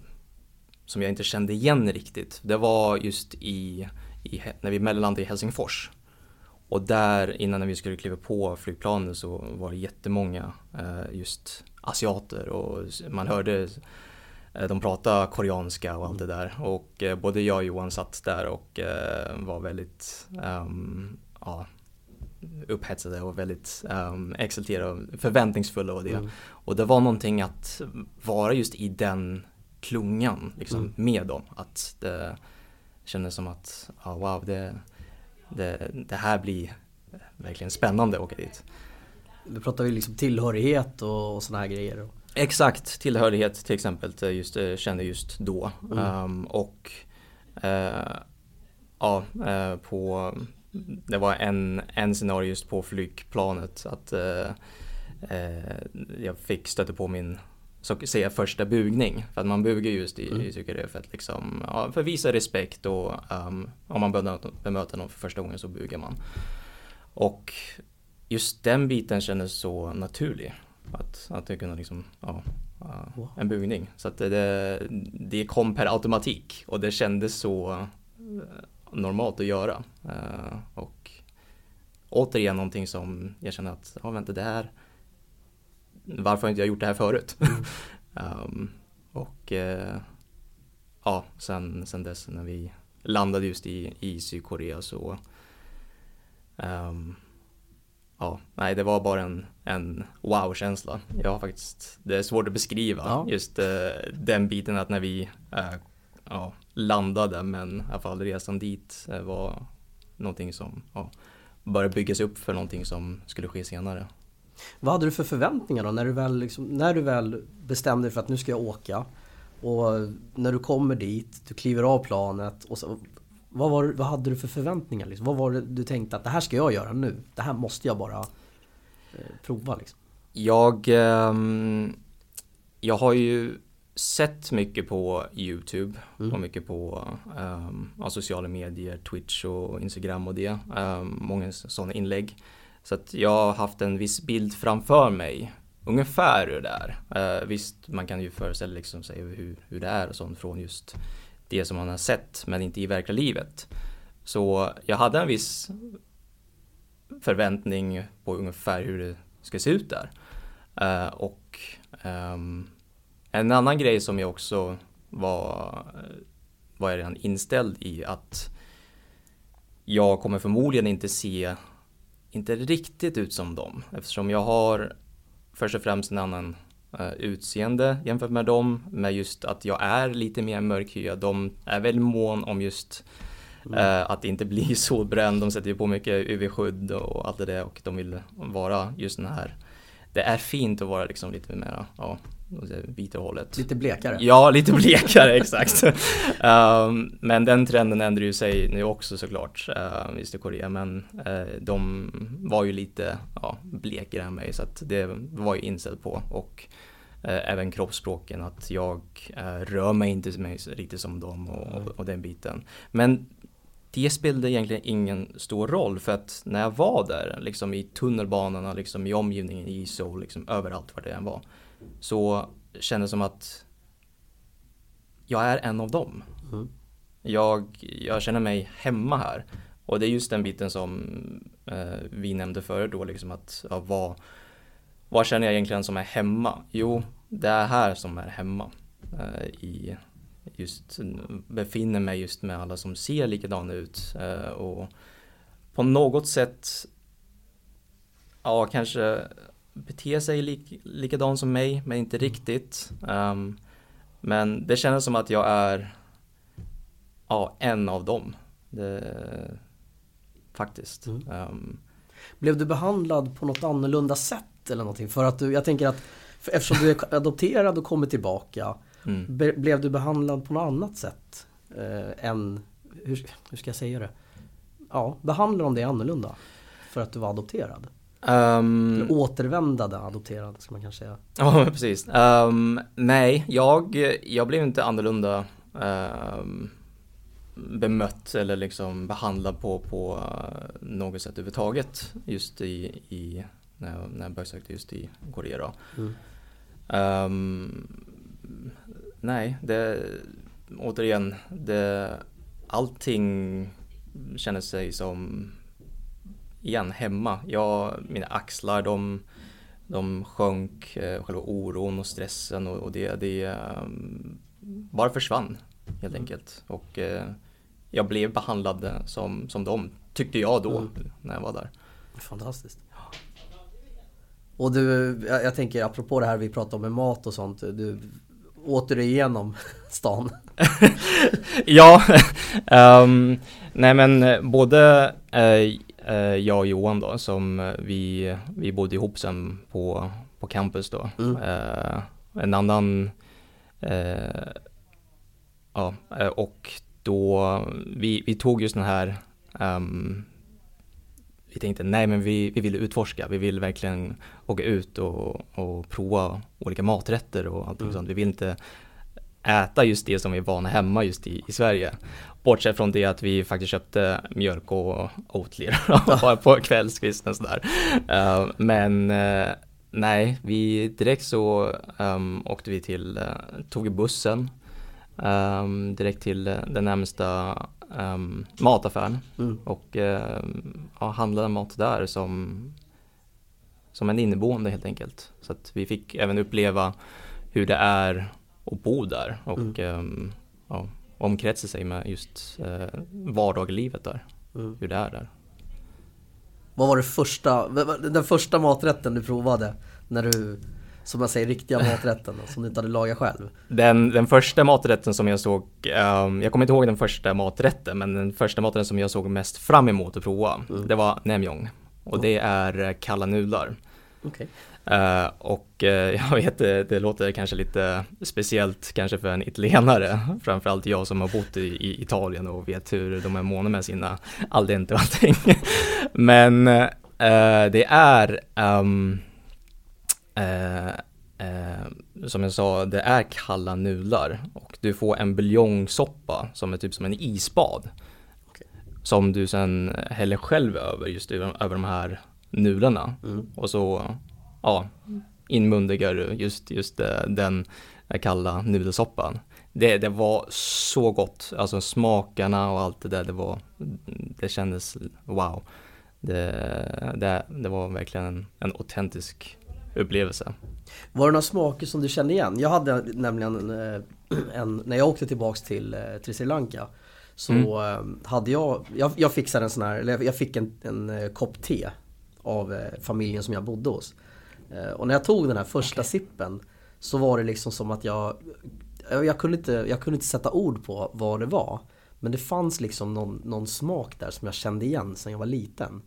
som jag inte kände igen riktigt, det var just i, i när vi mellanlandade i Helsingfors. Och där innan vi skulle kliva på flygplanet så var det jättemånga eh, just asiater och man hörde eh, de prata koreanska och allt det där och eh, både jag och Johan satt där och eh, var väldigt um, ja, upphetsade och väldigt um, exalterade och förväntningsfulla och det. Mm. Och det var någonting att vara just i den klungan liksom, mm. med dem. Att det kändes som att, oh, wow, det, det, det här blir verkligen spännande att åka dit. Vi pratar ju liksom tillhörighet och, och sådana här grejer. Exakt, tillhörighet till exempel just, eh, kände just då. Mm. Um, och uh, ja, uh, på det var en, en scenario just på flygplanet att uh, jag fick stöta på min så säga första bugning. För att man bugar just i, mm. i Tycker för att liksom, ja, för visa respekt och um, om man bemöter någon för första gången så bugar man. Och just den biten kändes så naturlig. Att, att det kunde liksom, ja, wow. en bugning. Så att det, det kom per automatik och det kändes så eh, normalt att göra. Uh, och återigen någonting som jag känner att, ja vänta det här, varför har inte jag gjort det här förut? Um, [laughs] och uh, ja, sen, sen dess när vi landade just i, i Sydkorea så um, Ja, nej det var bara en, en wow-känsla. Jag har faktiskt, det är svårt att beskriva ja. just uh, den biten att när vi uh, ja, landade men i alla fall resan dit uh, var någonting som ja, började byggas upp för någonting som skulle ske senare. Vad hade du för förväntningar då när du väl, liksom, när du väl bestämde dig för att nu ska jag åka? Och när du kommer dit, du kliver av planet och så, vad, var, vad hade du för förväntningar? Liksom? Vad var det du tänkte att det här ska jag göra nu? Det här måste jag bara eh, prova liksom. Jag, eh, jag har ju sett mycket på YouTube mm. och mycket på um, sociala medier, Twitch och Instagram och det. Um, många sådana inlägg. Så att jag har haft en viss bild framför mig ungefär hur det är. Uh, visst, man kan ju föreställa liksom sig hur, hur det är och sånt från just det som man har sett, men inte i verkliga livet. Så jag hade en viss förväntning på ungefär hur det ska se ut där. Uh, och um, en annan grej som jag också var, var jag redan inställd i att jag kommer förmodligen inte se inte riktigt ut som dem eftersom jag har först och främst en annan uh, utseende jämfört med dem med just att jag är lite mer mörkhyad. De är väldigt mån om just mm. uh, att inte bli [laughs] solbränd. De sätter ju på mycket UV-skydd och allt det där och de vill vara just den här. Det är fint att vara liksom lite mer ja, vita hållet. Lite blekare? Ja, lite blekare [laughs] exakt. um, men den trenden ändrar ju sig nu också såklart uh, i Korea. Men uh, de var ju lite ja, blekare än mig så att det var ju inställt på. Och uh, även kroppsspråken att jag uh, rör mig inte mig riktigt som dem och, och, och den biten. Men det spelade egentligen ingen stor roll för att när jag var där, liksom i tunnelbanorna, liksom i omgivningen i Seoul, liksom överallt var det än var så kändes det som att jag är en av dem. Mm. Jag, jag känner mig hemma här. Och det är just den biten som eh, vi nämnde förut då, liksom att ja, vad, vad känner jag egentligen som är hemma? Jo, det är här som är hemma. Eh, i just befinner mig just med alla som ser likadana ut eh, och på något sätt ja, kanske bete sig lik, likadant som mig, men inte riktigt. Um, men det känns som att jag är ja, en av dem. Det, faktiskt. Mm. Um, Blev du behandlad på något annorlunda sätt eller någonting? För att du, jag tänker att eftersom du är adopterad och kommer tillbaka mm. be, Blev du behandlad på något annat sätt? Eh, än, hur, hur ska jag säga det? Ja, behandlar de dig annorlunda? För att du var adopterad? Um, återvändade adopterad ska man kanske säga. Ja precis. Um, nej, jag, jag blev inte annorlunda um, bemött eller liksom behandlad på, på uh, något sätt överhuvudtaget just i, i när, jag, när jag besökte just i Korea. Mm. Um, nej, det återigen, det, allting känner sig som igen hemma. Jag, mina axlar de, de sjönk, eh, själva oron och stressen och, och det, det um, bara försvann helt mm. enkelt. Och eh, jag blev behandlad som, som de, tyckte jag då mm. när jag var där. Fantastiskt. Och du, jag, tänker apropå det här vi pratade om med mat och sånt. Du, åter du igenom [laughs] stan? [laughs] ja, um, [laughs] nej men eh, både uh, eh, jag och Johan då som eh, vi, vi bodde ihop sen på, på campus då. Mm. Eh, en annan eh, Ja, eh, och då vi, vi tog just den här um, vi tänkte nej men vi, vi vill utforska, vi vill verkligen åka ut och, och prova olika maträtter och allt mm. sånt. Vi vill inte äta just det som vi är vana hemma just i, i Sverige. Bortsett från det att vi faktiskt köpte mjölk och Oatly [laughs] på kvällskvisten sådär. Uh, men uh, nej, vi direkt så um, åkte vi till, uh, tog bussen um, direkt till den närmsta um, mataffären mm. och uh, handlade mat där som, som en inneboende helt enkelt. Så att vi fick även uppleva hur det är att bo där och mm. ja, omkretsa sig med just eh, vardaglivet där. Mm. Hur det är där. Vad var det första, den första maträtten du provade? När du, som jag säger, riktiga [laughs] maträtten som du inte hade lagat själv? Den, den första maträtten som jag såg, um, jag kommer inte ihåg den första maträtten, men den första maträtten som jag såg mest fram emot att prova, mm. det var Nemjong. Och det är kalla nudlar. Okay. Uh, och uh, [laughs] jag vet, det, det låter kanske lite speciellt kanske för en italienare, [laughs] framförallt jag som har bott i, i Italien och vet hur de är måna med sina al dente och allting. [laughs] Men uh, det är um, som jag sa, det är kalla nudlar och du får en buljongsoppa som är typ som en isbad. Okay. Som du sen häller själv över just över, över de här nudlarna. Mm. Och så, ja, inmundigar du just, just eh, den kalla nudelsoppan. Det, det var så gott, alltså smakerna och allt det där, det var, det kändes wow. Det, det, det var verkligen en, en autentisk upplevelse. Var det några smaker som du kände igen? Jag hade nämligen en, eh, en när jag åkte tillbaks till, eh, till Sri Lanka så mm. hade jag, jag, jag fixade en sån här, eller jag fick en, en kopp te av eh, familjen som jag bodde hos. Eh, och när jag tog den här första okay. sippen så var det liksom som att jag jag kunde, inte, jag kunde inte sätta ord på vad det var. Men det fanns liksom någon, någon smak där som jag kände igen sen jag var liten.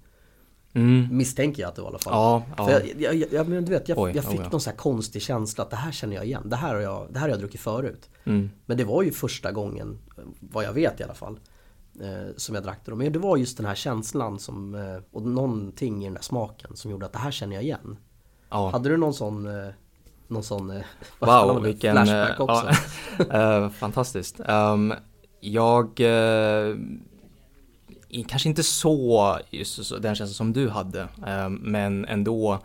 Mm. Misstänker jag att det var i alla fall. Ja, ja. Jag, jag, jag, men du vet, jag, Oj, jag fick oh ja. någon så här konstig känsla att det här känner jag igen. Det här har jag, det här har jag druckit förut. Mm. Men det var ju första gången, vad jag vet i alla fall, eh, som jag drack det. Men det var just den här känslan som, eh, och någonting i den där smaken som gjorde att det här känner jag igen. Ja. Hade du någon sån eh, någon sån eh, [laughs] wow, vilken, flashback eh, också? Ja, [laughs] fantastiskt. Um, jag kanske inte så, just den känslan som du hade, um, men ändå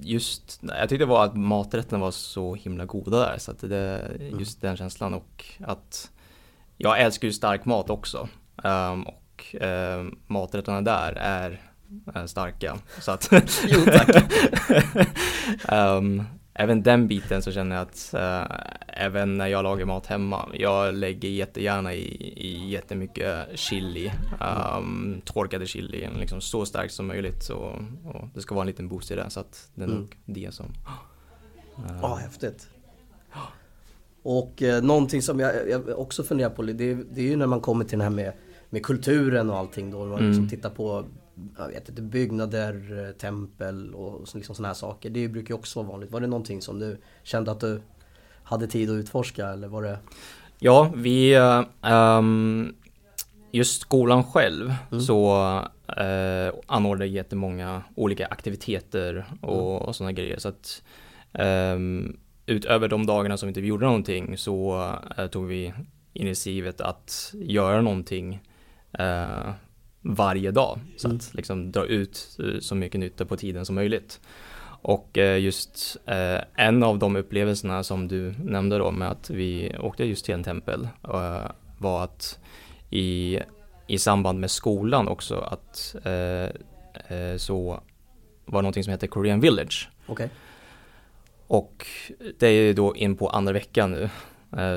just, jag tyckte det var att maträtterna var så himla goda där så att det, mm. just mm. den känslan och att jag älskar ju stark mat också um, och maträtterna där är, är starka så att jo tack um, [laughs] även den biten så känner jag att äh, även när jag lagar mat hemma, jag lägger jättegärna i, i jättemycket chili, um, torkade chili, liksom så starkt som möjligt. Så, och det ska vara en liten boost i det, så att det är mm. nog det som... Ja, uh, oh, häftigt. Och eh, någonting som jag, jag, också funderar på, det, det är ju när man kommer till det här med, med kulturen och allting då. Man liksom mm. tittar på jag vet inte, byggnader, eh, tempel och liksom sådana här saker. Det brukar ju också vara vanligt. Var det någonting som du kände att du hade tid att utforska eller var det? Ja, vi um, Just skolan själv mm. så uh, anordnade jättemånga olika aktiviteter och, mm. och sådana grejer. Så att um, utöver de dagarna som vi inte gjorde någonting så uh, tog vi initiativet att göra någonting uh, varje dag. Så mm. att liksom dra ut eh, så mycket nytta på tiden som möjligt. Och eh, just eh, en av de upplevelserna som du nämnde då med att vi åkte just till en tempel var att i, i samband med skolan också att så var någonting som heter Korean Village. Okay. Och det är då in på andra veckan nu,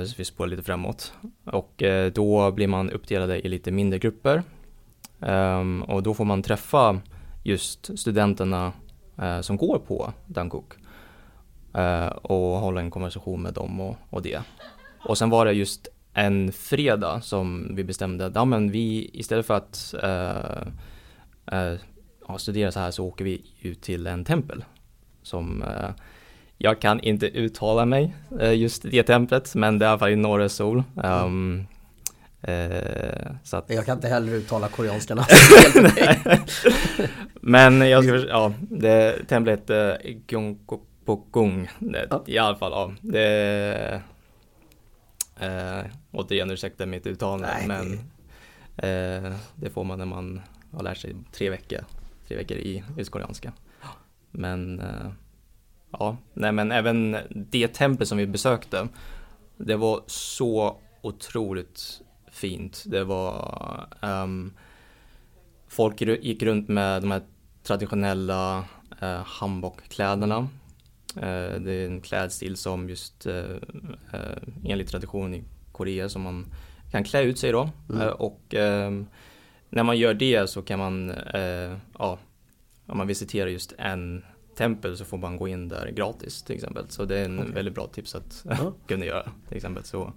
så vi spår lite framåt. Och då blir man uppdelade i lite mindre grupper Um, och då får man träffa just studenterna uh, som går på Dankook uh, eh, och hålla en konversation med dem och, och, det. Och sen var det just en fredag som vi bestämde att ja, men vi istället för att uh, studera så här så åker vi ut till en tempel som jag kan inte uttala mig just det templet men det är i alla fall i norra sol. Um, så att... Jag kan inte heller uttala koreanska [laughs] namn. Men jag ska, ja, det templet eh, Gyeongkokgung, ja. i alla fall, ja, det eh, återigen ursäkta mitt uttalande, Nej, men det... Eh, det får man när man har lärt sig tre veckor, tre veckor i just koreanska. Men eh, ja, nej men även det tempel som vi besökte, det var så otroligt fint. Det var um, Folk gick runt med de här traditionella uh, hanbokkläderna. Uh, det är en klädstil som just uh, uh, enligt tradition i Korea som man kan klä ut sig då. Mm. Och um, när man gör det så kan man, ja, om man visiterar just en tempel så får man gå in där gratis till exempel. Så det är en okay. väldigt bra tips att [laughs] kunna göra till exempel. Så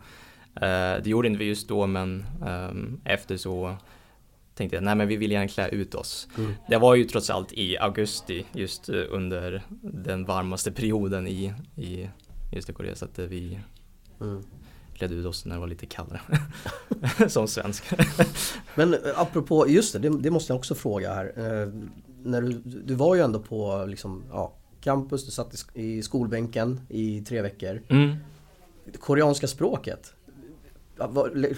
det gjorde inte vi just då men ehm, efter så tänkte jag, nej men vi vill gärna klä ut oss. Mm. Det var ju trots allt i augusti, just eh, under den varmaste perioden i, i just i Korea, så att vi mm. klädde ut oss när det var lite kallare. [laughs] Som svensk. [laughs] men eh, apropå, just det, det, det, måste jag också fråga här. Eh, när du, du var ju ändå på liksom, ja, campus, du satt i, i skolbänken i tre veckor. Mm. Koreanska språket,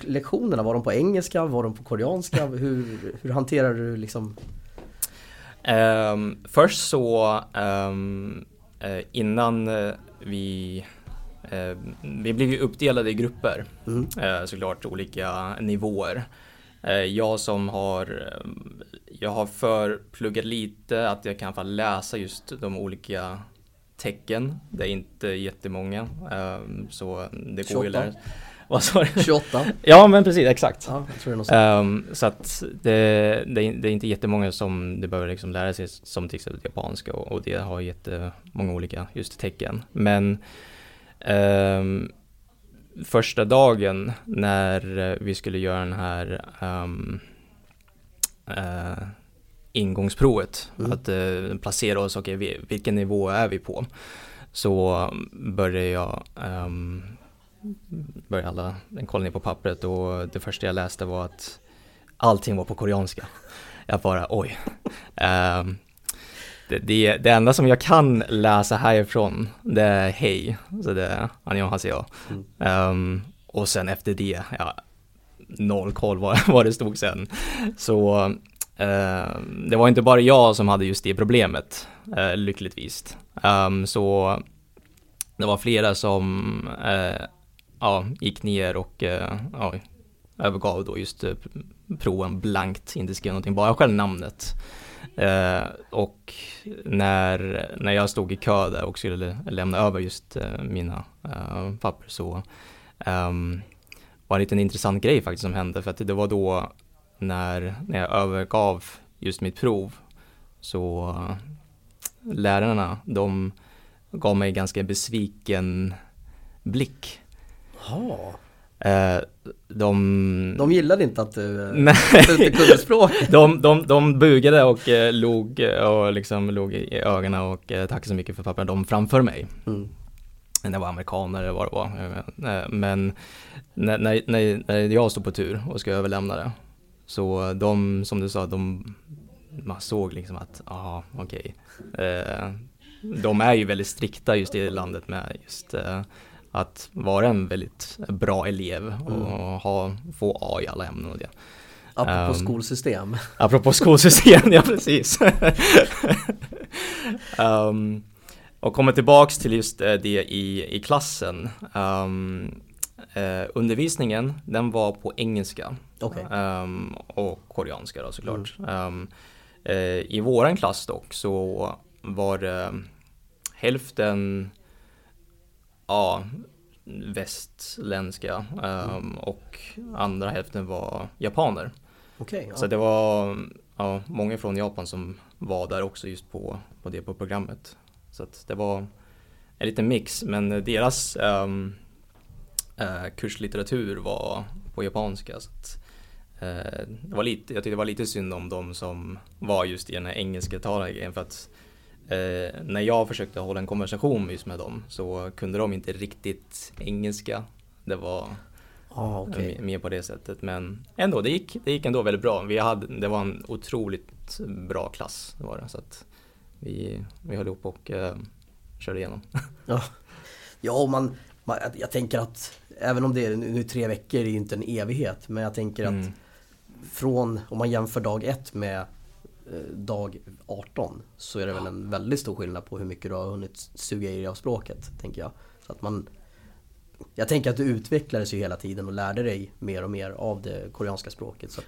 lektionerna, var de på engelska? Var de på koreanska? [laughs] Hur, hur hanterar du liksom? Um, först så um, innan uh, vi uh, vi blev ju uppdelade i grupper mm. såklart olika nivåer. Jag som har jag har förpluggat lite att jag kan läsa just de olika tecken. Det är inte jättemånga så det går ju att lära [laughs] vad sa du? 28? ja men precis, exakt. Ja, um, så att det, det, det, är inte jättemånga som det behöver liksom lära sig som till exempel japanska och, och det har jättemånga olika just tecken. Men um, första dagen när vi skulle göra den här um, uh, ingångsprovet, mm. att uh, placera oss, okej okay, vilken nivå är vi på? Så började jag um, började alla kolla ner på pappret och det första jag läste var att allting var på koreanska. Jag bara oj. Um, det, det, det, enda som jag kan läsa härifrån det är hej, så det är annyeonghaseyo. Mm. Um, och sen efter det, ja, noll koll vad, [laughs] vad det stod sen. Så uh, det var inte bara jag som hade just det problemet, uh, lyckligtvis. Um, så det var flera som uh, ja, gick ner och eh, ja, övergav då just eh, proven blankt, inte skrev någonting, bara själv namnet. Eh, och när, när jag stod i kö där och skulle lämna över just eh, mina eh, papper så ehm, var det en liten intressant grej faktiskt som hände för att det var då när, när jag övergav just mitt prov så lärarna de gav mig ganska besviken blick Jaha. Eh, de... de gillade inte att du, Nej. inte kunde språk? [laughs] de, de, de bugade och eh, log och liksom log i ögonen och eh, tackade så mycket för papperna de framför mig. Mm. Det var amerikaner eller vad det var. Eh, men när, när, när jag stod på tur och ska överlämna det så de, som du sa, de, man såg liksom att, ja okej. Okay. Eh, de är ju väldigt strikta just i landet med just eh, att vara en väldigt bra elev och mm. ha, få A i alla ämnen och det. Apropå um, skolsystem. [laughs] Apropå skolsystem, ja precis. um, [laughs] och kommer tillbaks till just eh, det i, i klassen. Um, eh, undervisningen, den var på engelska. Okay. Um, och koreanska då såklart. Mm. Eh, I våran klass dock så var det hälften ja, västländska um, och andra hälften var japaner. Okay, ja. Så det var ja, många från Japan som var där också just på, på det på programmet. Så att det var en liten mix men deras um, uh, kurslitteratur var på japanska. Så att, uh, det var lite, jag tyckte det var lite synd om de som var just i den här engelska talande grejen för att Eh, när jag försökte hålla en konversation just med dem så kunde de inte riktigt engelska. Det var ah, okay. mer på det sättet. Men ändå, det gick, det gick ändå väldigt bra. Vi hade, det var en otroligt bra klass. Det var det, så att vi, vi höll ihop och eh, körde igenom. [laughs] ja, ja man, man, jag tänker att även om det är nu tre veckor är inte en evighet. Men jag tänker att mm. från, om man jämför dag ett med dag 18 så är det väl en väldigt stor skillnad på hur mycket du har hunnit suga i dig av språket, tänker jag. Så att man, jag tänker att du utvecklades ju hela tiden och lärde dig mer och mer av det koreanska språket. Så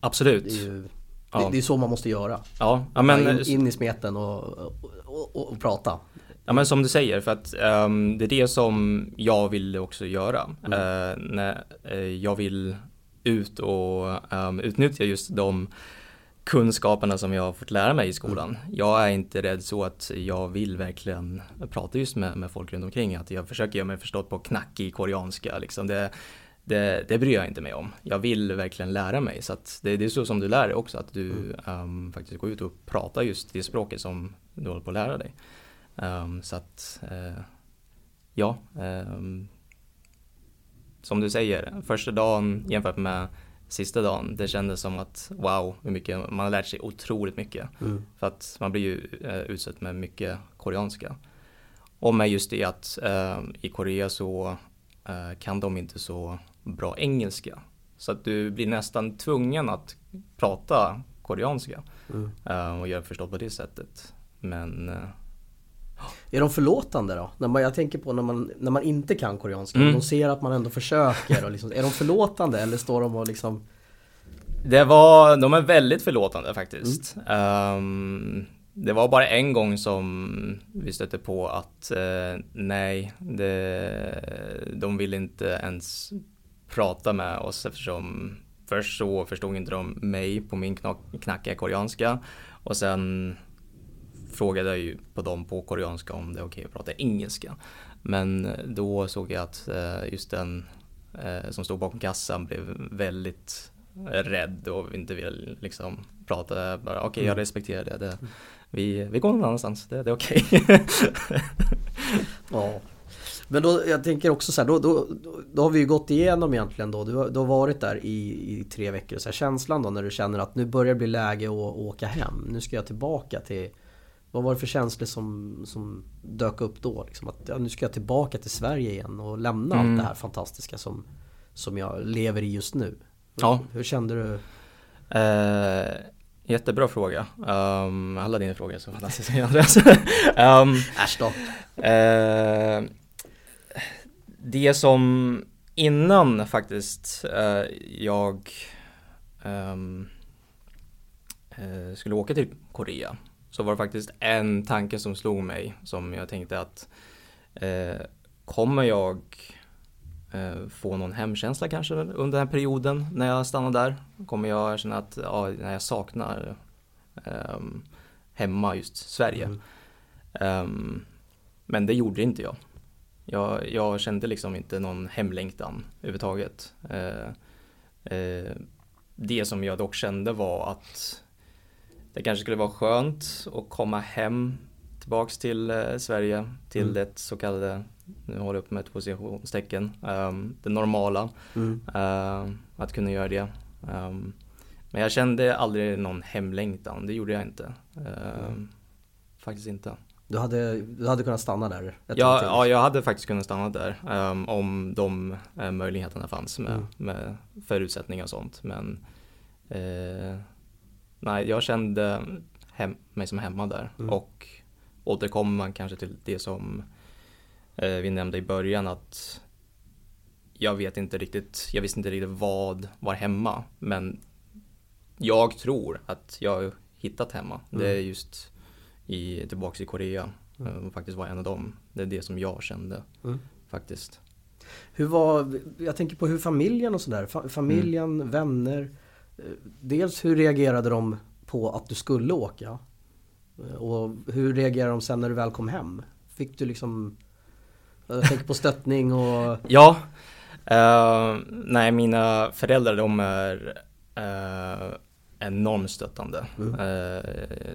Absolut. Det är, ju, ja. det, det, är så man måste göra. Ja, ja men, in, in, i smeten och, och, och, och, prata. Ja men som du säger, för att um, det är det som jag vill också göra. Mm. Uh, när, uh, jag vill ut och um, utnyttja just de kunskaperna som jag har fått lära mig i skolan. Mm. Jag är inte rädd så att jag vill verkligen prata just med, med folk runt omkring. Att jag försöker göra mig förstått på knackig koreanska. Liksom det, det, det bryr jag inte mig om. Jag vill verkligen lära mig. Så att det, det är så som du lär dig också, att du mm. um, faktiskt går ut och pratar just det språket som du håller på att lära dig. Um, så att, uh, ja. Um, som du säger, första dagen jämfört med sista dagen, det kändes som att wow, hur mycket, man har lärt sig otroligt mycket. Mm. För att man blir ju uh, utsatt med mycket koreanska. Och med just det att uh, i Korea så kan de inte så bra engelska. Så att du blir nästan tvungen att prata koreanska mm. uh, och göra förstått på det sättet. Men uh, är de förlåtande då? När man, jag tänker på när man, när man inte kan koreanska, mm. de ser att man ändå försöker. Och liksom, är de förlåtande eller står de och liksom det var, de är väldigt förlåtande faktiskt. Mm. Um, det var bara en gång som vi stötte på att uh, nej, det, de vill inte ens prata med oss eftersom först så förstod inte de mig på min knackiga koreanska och sen frågade jag ju på dem på koreanska om det är okej okay att prata engelska. Men då såg jag att eh, just den eh, som stod bakom kassan blev väldigt rädd och inte ville liksom prata. Okej, okay, jag mm. respekterar det. det vi, vi går någon annanstans, det, det är okej. Okay. [laughs] ja. Men då, jag tänker också så här, då, då, då har vi ju gått igenom egentligen då. Du, har, du har varit där i, i tre veckor. Så här, känslan då när du känner att nu börjar det bli läge att åka hem. Nu ska jag tillbaka till... Vad var det för känslor som, som dök upp då? Liksom att ja, nu ska jag tillbaka till Sverige igen och lämna mm. allt det här fantastiska som, som jag lever i just nu. Ja. Hur, hur kände du? Eh, jättebra fråga. Um, alla dina frågor är så fantastiska [laughs] Andreas. um, Äsch då. Eh, det som innan faktiskt eh, jag um, skulle åka till Korea så var det faktiskt en tanke som slog mig som jag tänkte att eh, kommer jag eh, få någon hemkänsla kanske under den här perioden när jag stannar där? Kommer jag känna att ja, när jag saknar ehm, hemma just Sverige? Mm. Um, men det gjorde inte jag. Jag, jag kände liksom inte någon hemlängtan överhuvudtaget. Eh, eh, det som jag dock kände var att det kanske skulle vara skönt att komma hem tillbaks till eh, Sverige, till mm. det så kallade, nu håller jag upp med ett positionstecken, um, det normala. Mm. Uh, att kunna göra det. Um, men jag kände aldrig någon hemlängtan, det gjorde jag inte. Uh, mm. Faktiskt inte. Du hade, du hade kunnat stanna där? Ja, ja, jag hade faktiskt kunnat stanna där um, om de uh, möjligheterna fanns med, mm. med förutsättningar och sånt. Men uh, nej, jag kände hem, mig som hemma där mm. och återkommer man kanske till det som uh, vi nämnde i början att jag vet inte riktigt, jag visste inte riktigt vad var hemma, men jag tror att jag har hittat hemma. Mm. Det är just i, tillbaks i Korea. Mm. faktiskt var en av dem. Det är det som jag kände mm. faktiskt. Hur var, jag tänker på hur familjen och sådär, familjen, mm. vänner. Dels hur reagerade de på att du skulle åka? Och hur reagerade de sen när du väl kom hem? Fick du liksom Jag tänker på stöttning och... [laughs] Ja uh, Nej mina föräldrar de är uh, enormt stöttande. Mm. Uh,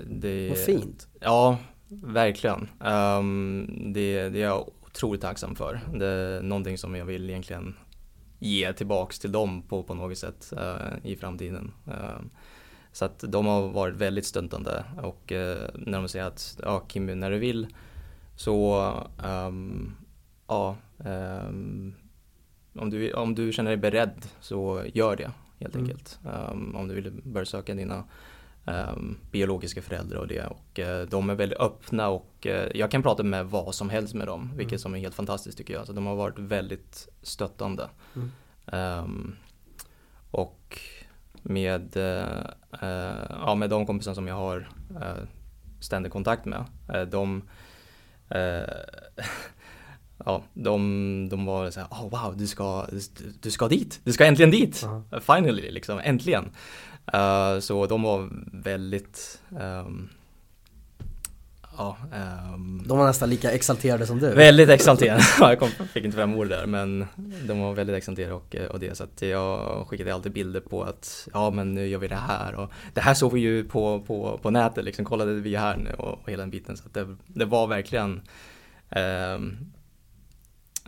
det, Vad fint. Ja, verkligen. Um, det, det är jag otroligt tacksam för. Det är någonting som jag vill egentligen ge tillbaks till dem på, på något sätt uh, i framtiden. Uh, så att de har varit väldigt stöttande och uh, när de säger att ja Kim, när du vill så um, ja, um, om, du, om du känner dig beredd så gör det helt mm. enkelt. Um, om du vill börja söka dina biologiska föräldrar och det. Och uh, de är väldigt öppna och uh, jag kan prata med vad som helst med dem, vilket mm. som är helt fantastiskt tycker jag. Så de har varit väldigt stöttande. Mm. Um, och med, uh, ja, med de kompisar som jag har ständig kontakt med, de [laughs] ja, de, de var så här, oh, wow, du ska, du ska dit, du ska äntligen dit, uh -huh. finally, liksom, äntligen. Uh, så de var väldigt, um, ja, um, de var nästan lika exalterade som du? Väldigt exalterade, [laughs] jag kom, fick inte fem ord där men de var väldigt exalterade och, och det så att jag skickade alltid bilder på att ja men nu gör vi det här och det här såg vi ju på, på, på nätet liksom, kollade vi här nu och, och hela den biten så att det, det var verkligen um,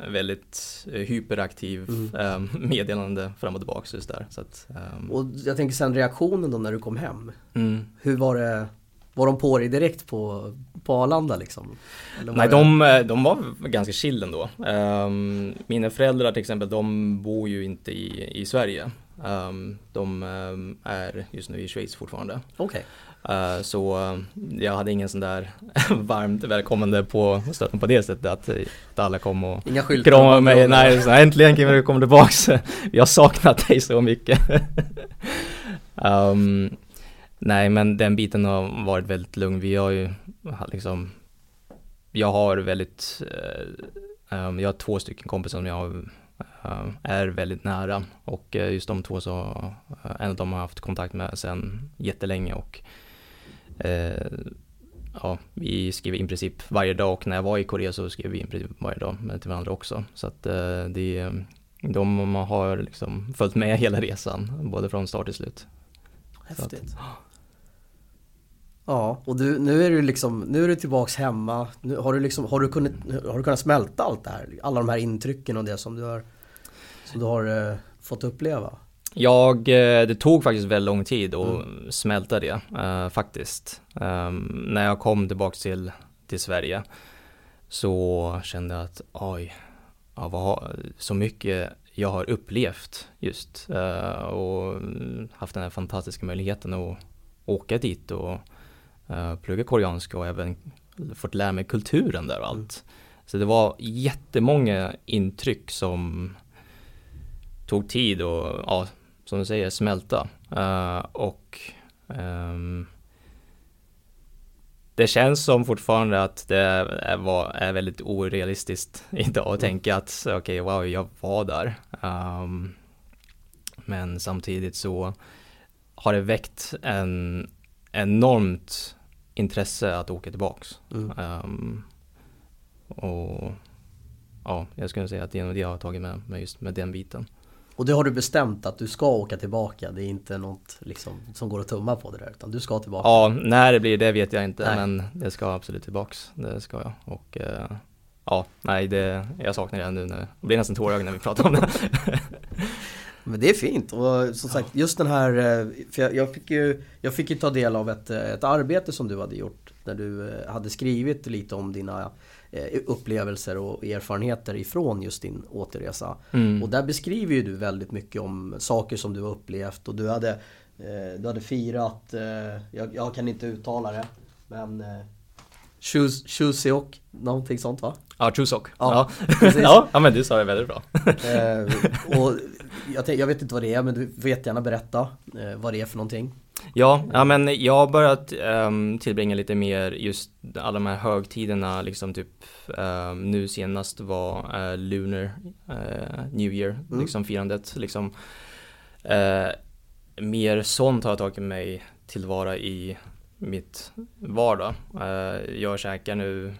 väldigt hyperaktiv mm. um, [laughs] meddelande fram och tillbaka just där. Så att, um... Och jag tänker sen reaktionen då när du kom hem. Mm. Hur var det? Var de på dig direkt på, på Arlanda liksom? Nej, de, eh, de var ganska chill ändå. Um, mina föräldrar till exempel, de bor ju inte i, i Sverige. Um, de um, är just nu i Schweiz fortfarande. Okay. Uh, så uh, jag hade ingen sån där [laughs] varmt välkomnande på stöten på det sättet att, att alla kom och Inga kramade mig. Nej, så, äntligen Kim, du kommer tillbaks. [laughs] Vi har saknat dig så mycket. um, [laughs] nej, men den biten har varit väldigt lugn. Vi har ju liksom, jag har väldigt, uh, um, jag har två stycken kompisar som jag är väldigt nära och just de två så, en av dem har haft kontakt med sedan jättelänge och eh, Eh, ja, vi skrev i princip varje dag och när jag var i Korea så skrev vi i princip varje dag till varandra också. Så att eh, det, eh, de har liksom följt med hela resan, både från start till slut. Häftigt. Ja, och du, nu är du liksom, nu är du tillbaks hemma. Nu, har, du liksom, har, du kunnat, har du kunnat smälta allt det här? Alla de här intrycken och det som du har, som du har eh, fått uppleva? Jag, eh, det tog faktiskt väldigt lång tid att mm. smälta det uh, faktiskt. Um, när jag kom tillbaka till, till Sverige så kände jag att oj, ja, vad, så mycket jag har upplevt just uh, och haft den här fantastiska möjligheten att åka dit och uh, plugga koreanska och även fått lära mig kulturen där och allt. Mm. Så det var jättemånga intryck som tog tid och ja, som du säger, smälta. Uh, och um, det känns som fortfarande att det är, var, är väldigt orealistiskt [laughs] idag att mm. tänka att okej, okay, wow, jag var där. Um, men samtidigt så har det väckt en enormt intresse att åka tillbaks. Mm. Um, och ja, jag skulle säga att det är nog det jag har tagit med mig just med den biten. Och det har du bestämt att du ska åka tillbaka. Det är inte något liksom, som går att tumma på det där. Utan du ska tillbaka. Ja, när det blir det vet jag inte. Nej. Men det ska absolut tillbaks. Det ska jag. Och eh, ja, nej, det, jag saknar det nu. När, det blir nästan tårögd när vi pratar om det. [laughs] Men det är fint och som sagt just den här, eh, för jag, jag, fick ju, jag fick ju ta del av ett, eh, ett arbete som du hade gjort. Där du eh, hade skrivit lite om dina upplevelser och erfarenheter ifrån just din återresa. Mm. Och där beskriver ju du väldigt mycket om saker som du har upplevt och du hade, eh, du hade firat, eh, jag, jag, kan inte uttala det, men Chuseok, någonting sånt va? Ja, Chusok. Ja, [laughs] ja. ja, men du sa det väldigt bra. och jag, jag, vet inte vad det är, men du får jättegärna berätta vad det är för någonting. Ja, ja men jag har börjat um, tillbringa lite mer just alla de här högtiderna, liksom typ um, nu senast var uh, Lunar uh, New Year, mm. liksom firandet, liksom uh, mer sånt har jag tagit mig tillvara i mitt vardag. jag käkar nu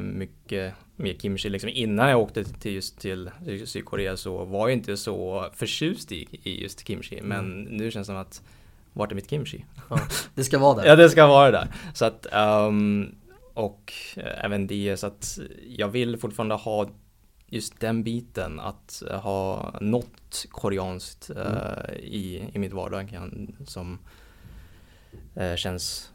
mycket mer kimchi, liksom innan jag åkte till just till Sydkorea så var jag inte så förtjust i, i just kimchi, men mm. nu känns det som att vart är mitt kimchi? Ja, det ska vara där. [laughs] ja, det ska vara där. Så att, um, och även det, så att jag vill fortfarande ha just den biten att ha något koreanskt mm. uh, i, i mitt vardag som uh, känns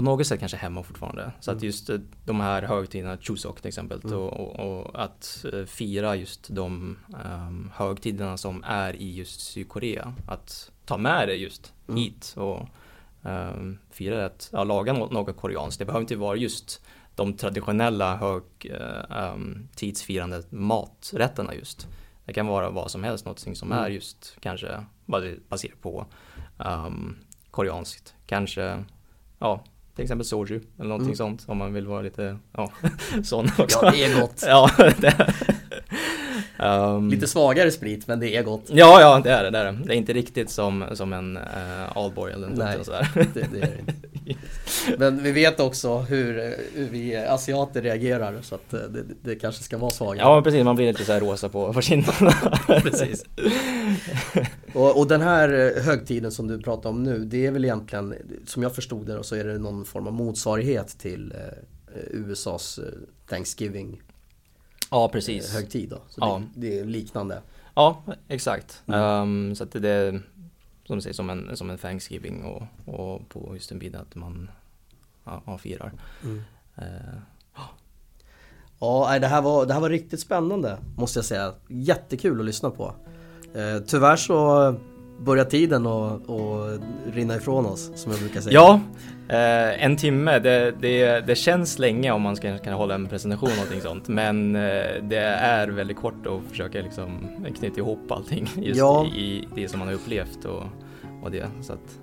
på något sätt kanske hemma fortfarande. Så mm. att just de här högtiderna, Chuseok till exempel, mm. och, och, och, att uh, fira just de um, högtiderna som är i just Sydkorea. Att ta med det just mm. hit och um, fira att ja, laga något, något koreanskt. Det behöver inte vara just de traditionella högtidsfirande uh, um, maträtterna just. Det kan vara vad som helst, något som mm. är just kanske baserat på um, koreanskt. Kanske, ja, till exempel soju eller någonting mm. sånt om man vill vara lite, ja, [laughs] sån också. Ja, det är gott. ja, det, Um, Lite svagare sprit men det är gott. Ja, ja det är det. Det är, det är inte riktigt som, som en uh, Aalborg eller något sådär. Det, det är det inte. [laughs] Men vi vet också hur, hur vi asiater reagerar så att det, det kanske ska vara svagare. Ja precis, man blir lite så här rosa på, på kinderna. [laughs] precis. [laughs] och, och, den här högtiden som du pratar om nu, det är väl egentligen, som jag förstod det, så är det någon form av motsvarighet till eh, USAs Thanksgiving Ja precis. Högtid då. Så ja. det, det är liknande. Ja, exakt. Mm. Um, så att det är som du säger som en, som en Thanksgiving och, och på just en bid att man ja, firar. Mm. Uh, Ja, det här, var, det här var riktigt spännande måste jag säga. Jättekul att lyssna på. Eh, tyvärr så börjar tiden att rinna ifrån oss som jag brukar säga. Ja, eh, en timme, det, det, det, känns länge om man ska kunna hålla en presentation och någonting sånt. Men eh, det är väldigt kort att försöka liksom knyta ihop allting just ja. i, i, det som man har upplevt och, och det. Så att,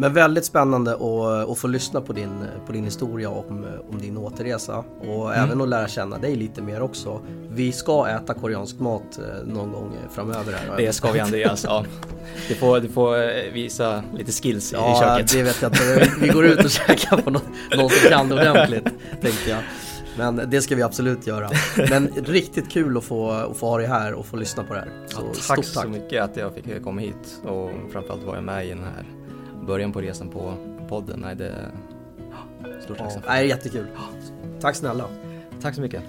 men väldigt spännande att, att få lyssna på din, på din historia om, om din återresa och mm. även att lära känna dig lite mer också. Vi ska äta koreansk mat eh, någon gång framöver här. Det ska vi Andreas, ja. Du får, du får eh, visa lite skills ja, i köket. Ja, det vet jag inte. Vi går ut och käkar på någon, någon som kan det ordentligt, tänkte jag. Men det ska vi absolut göra. Men riktigt kul att få, att få ha dig här och få lyssna på det här. Så ja, tack, tack så mycket att jag fick komma hit och framförallt vara med i den här början på resan på, podden. Nej, det är stort tacksamhet. Ja, det är jättekul. Tack snälla. Tack så mycket.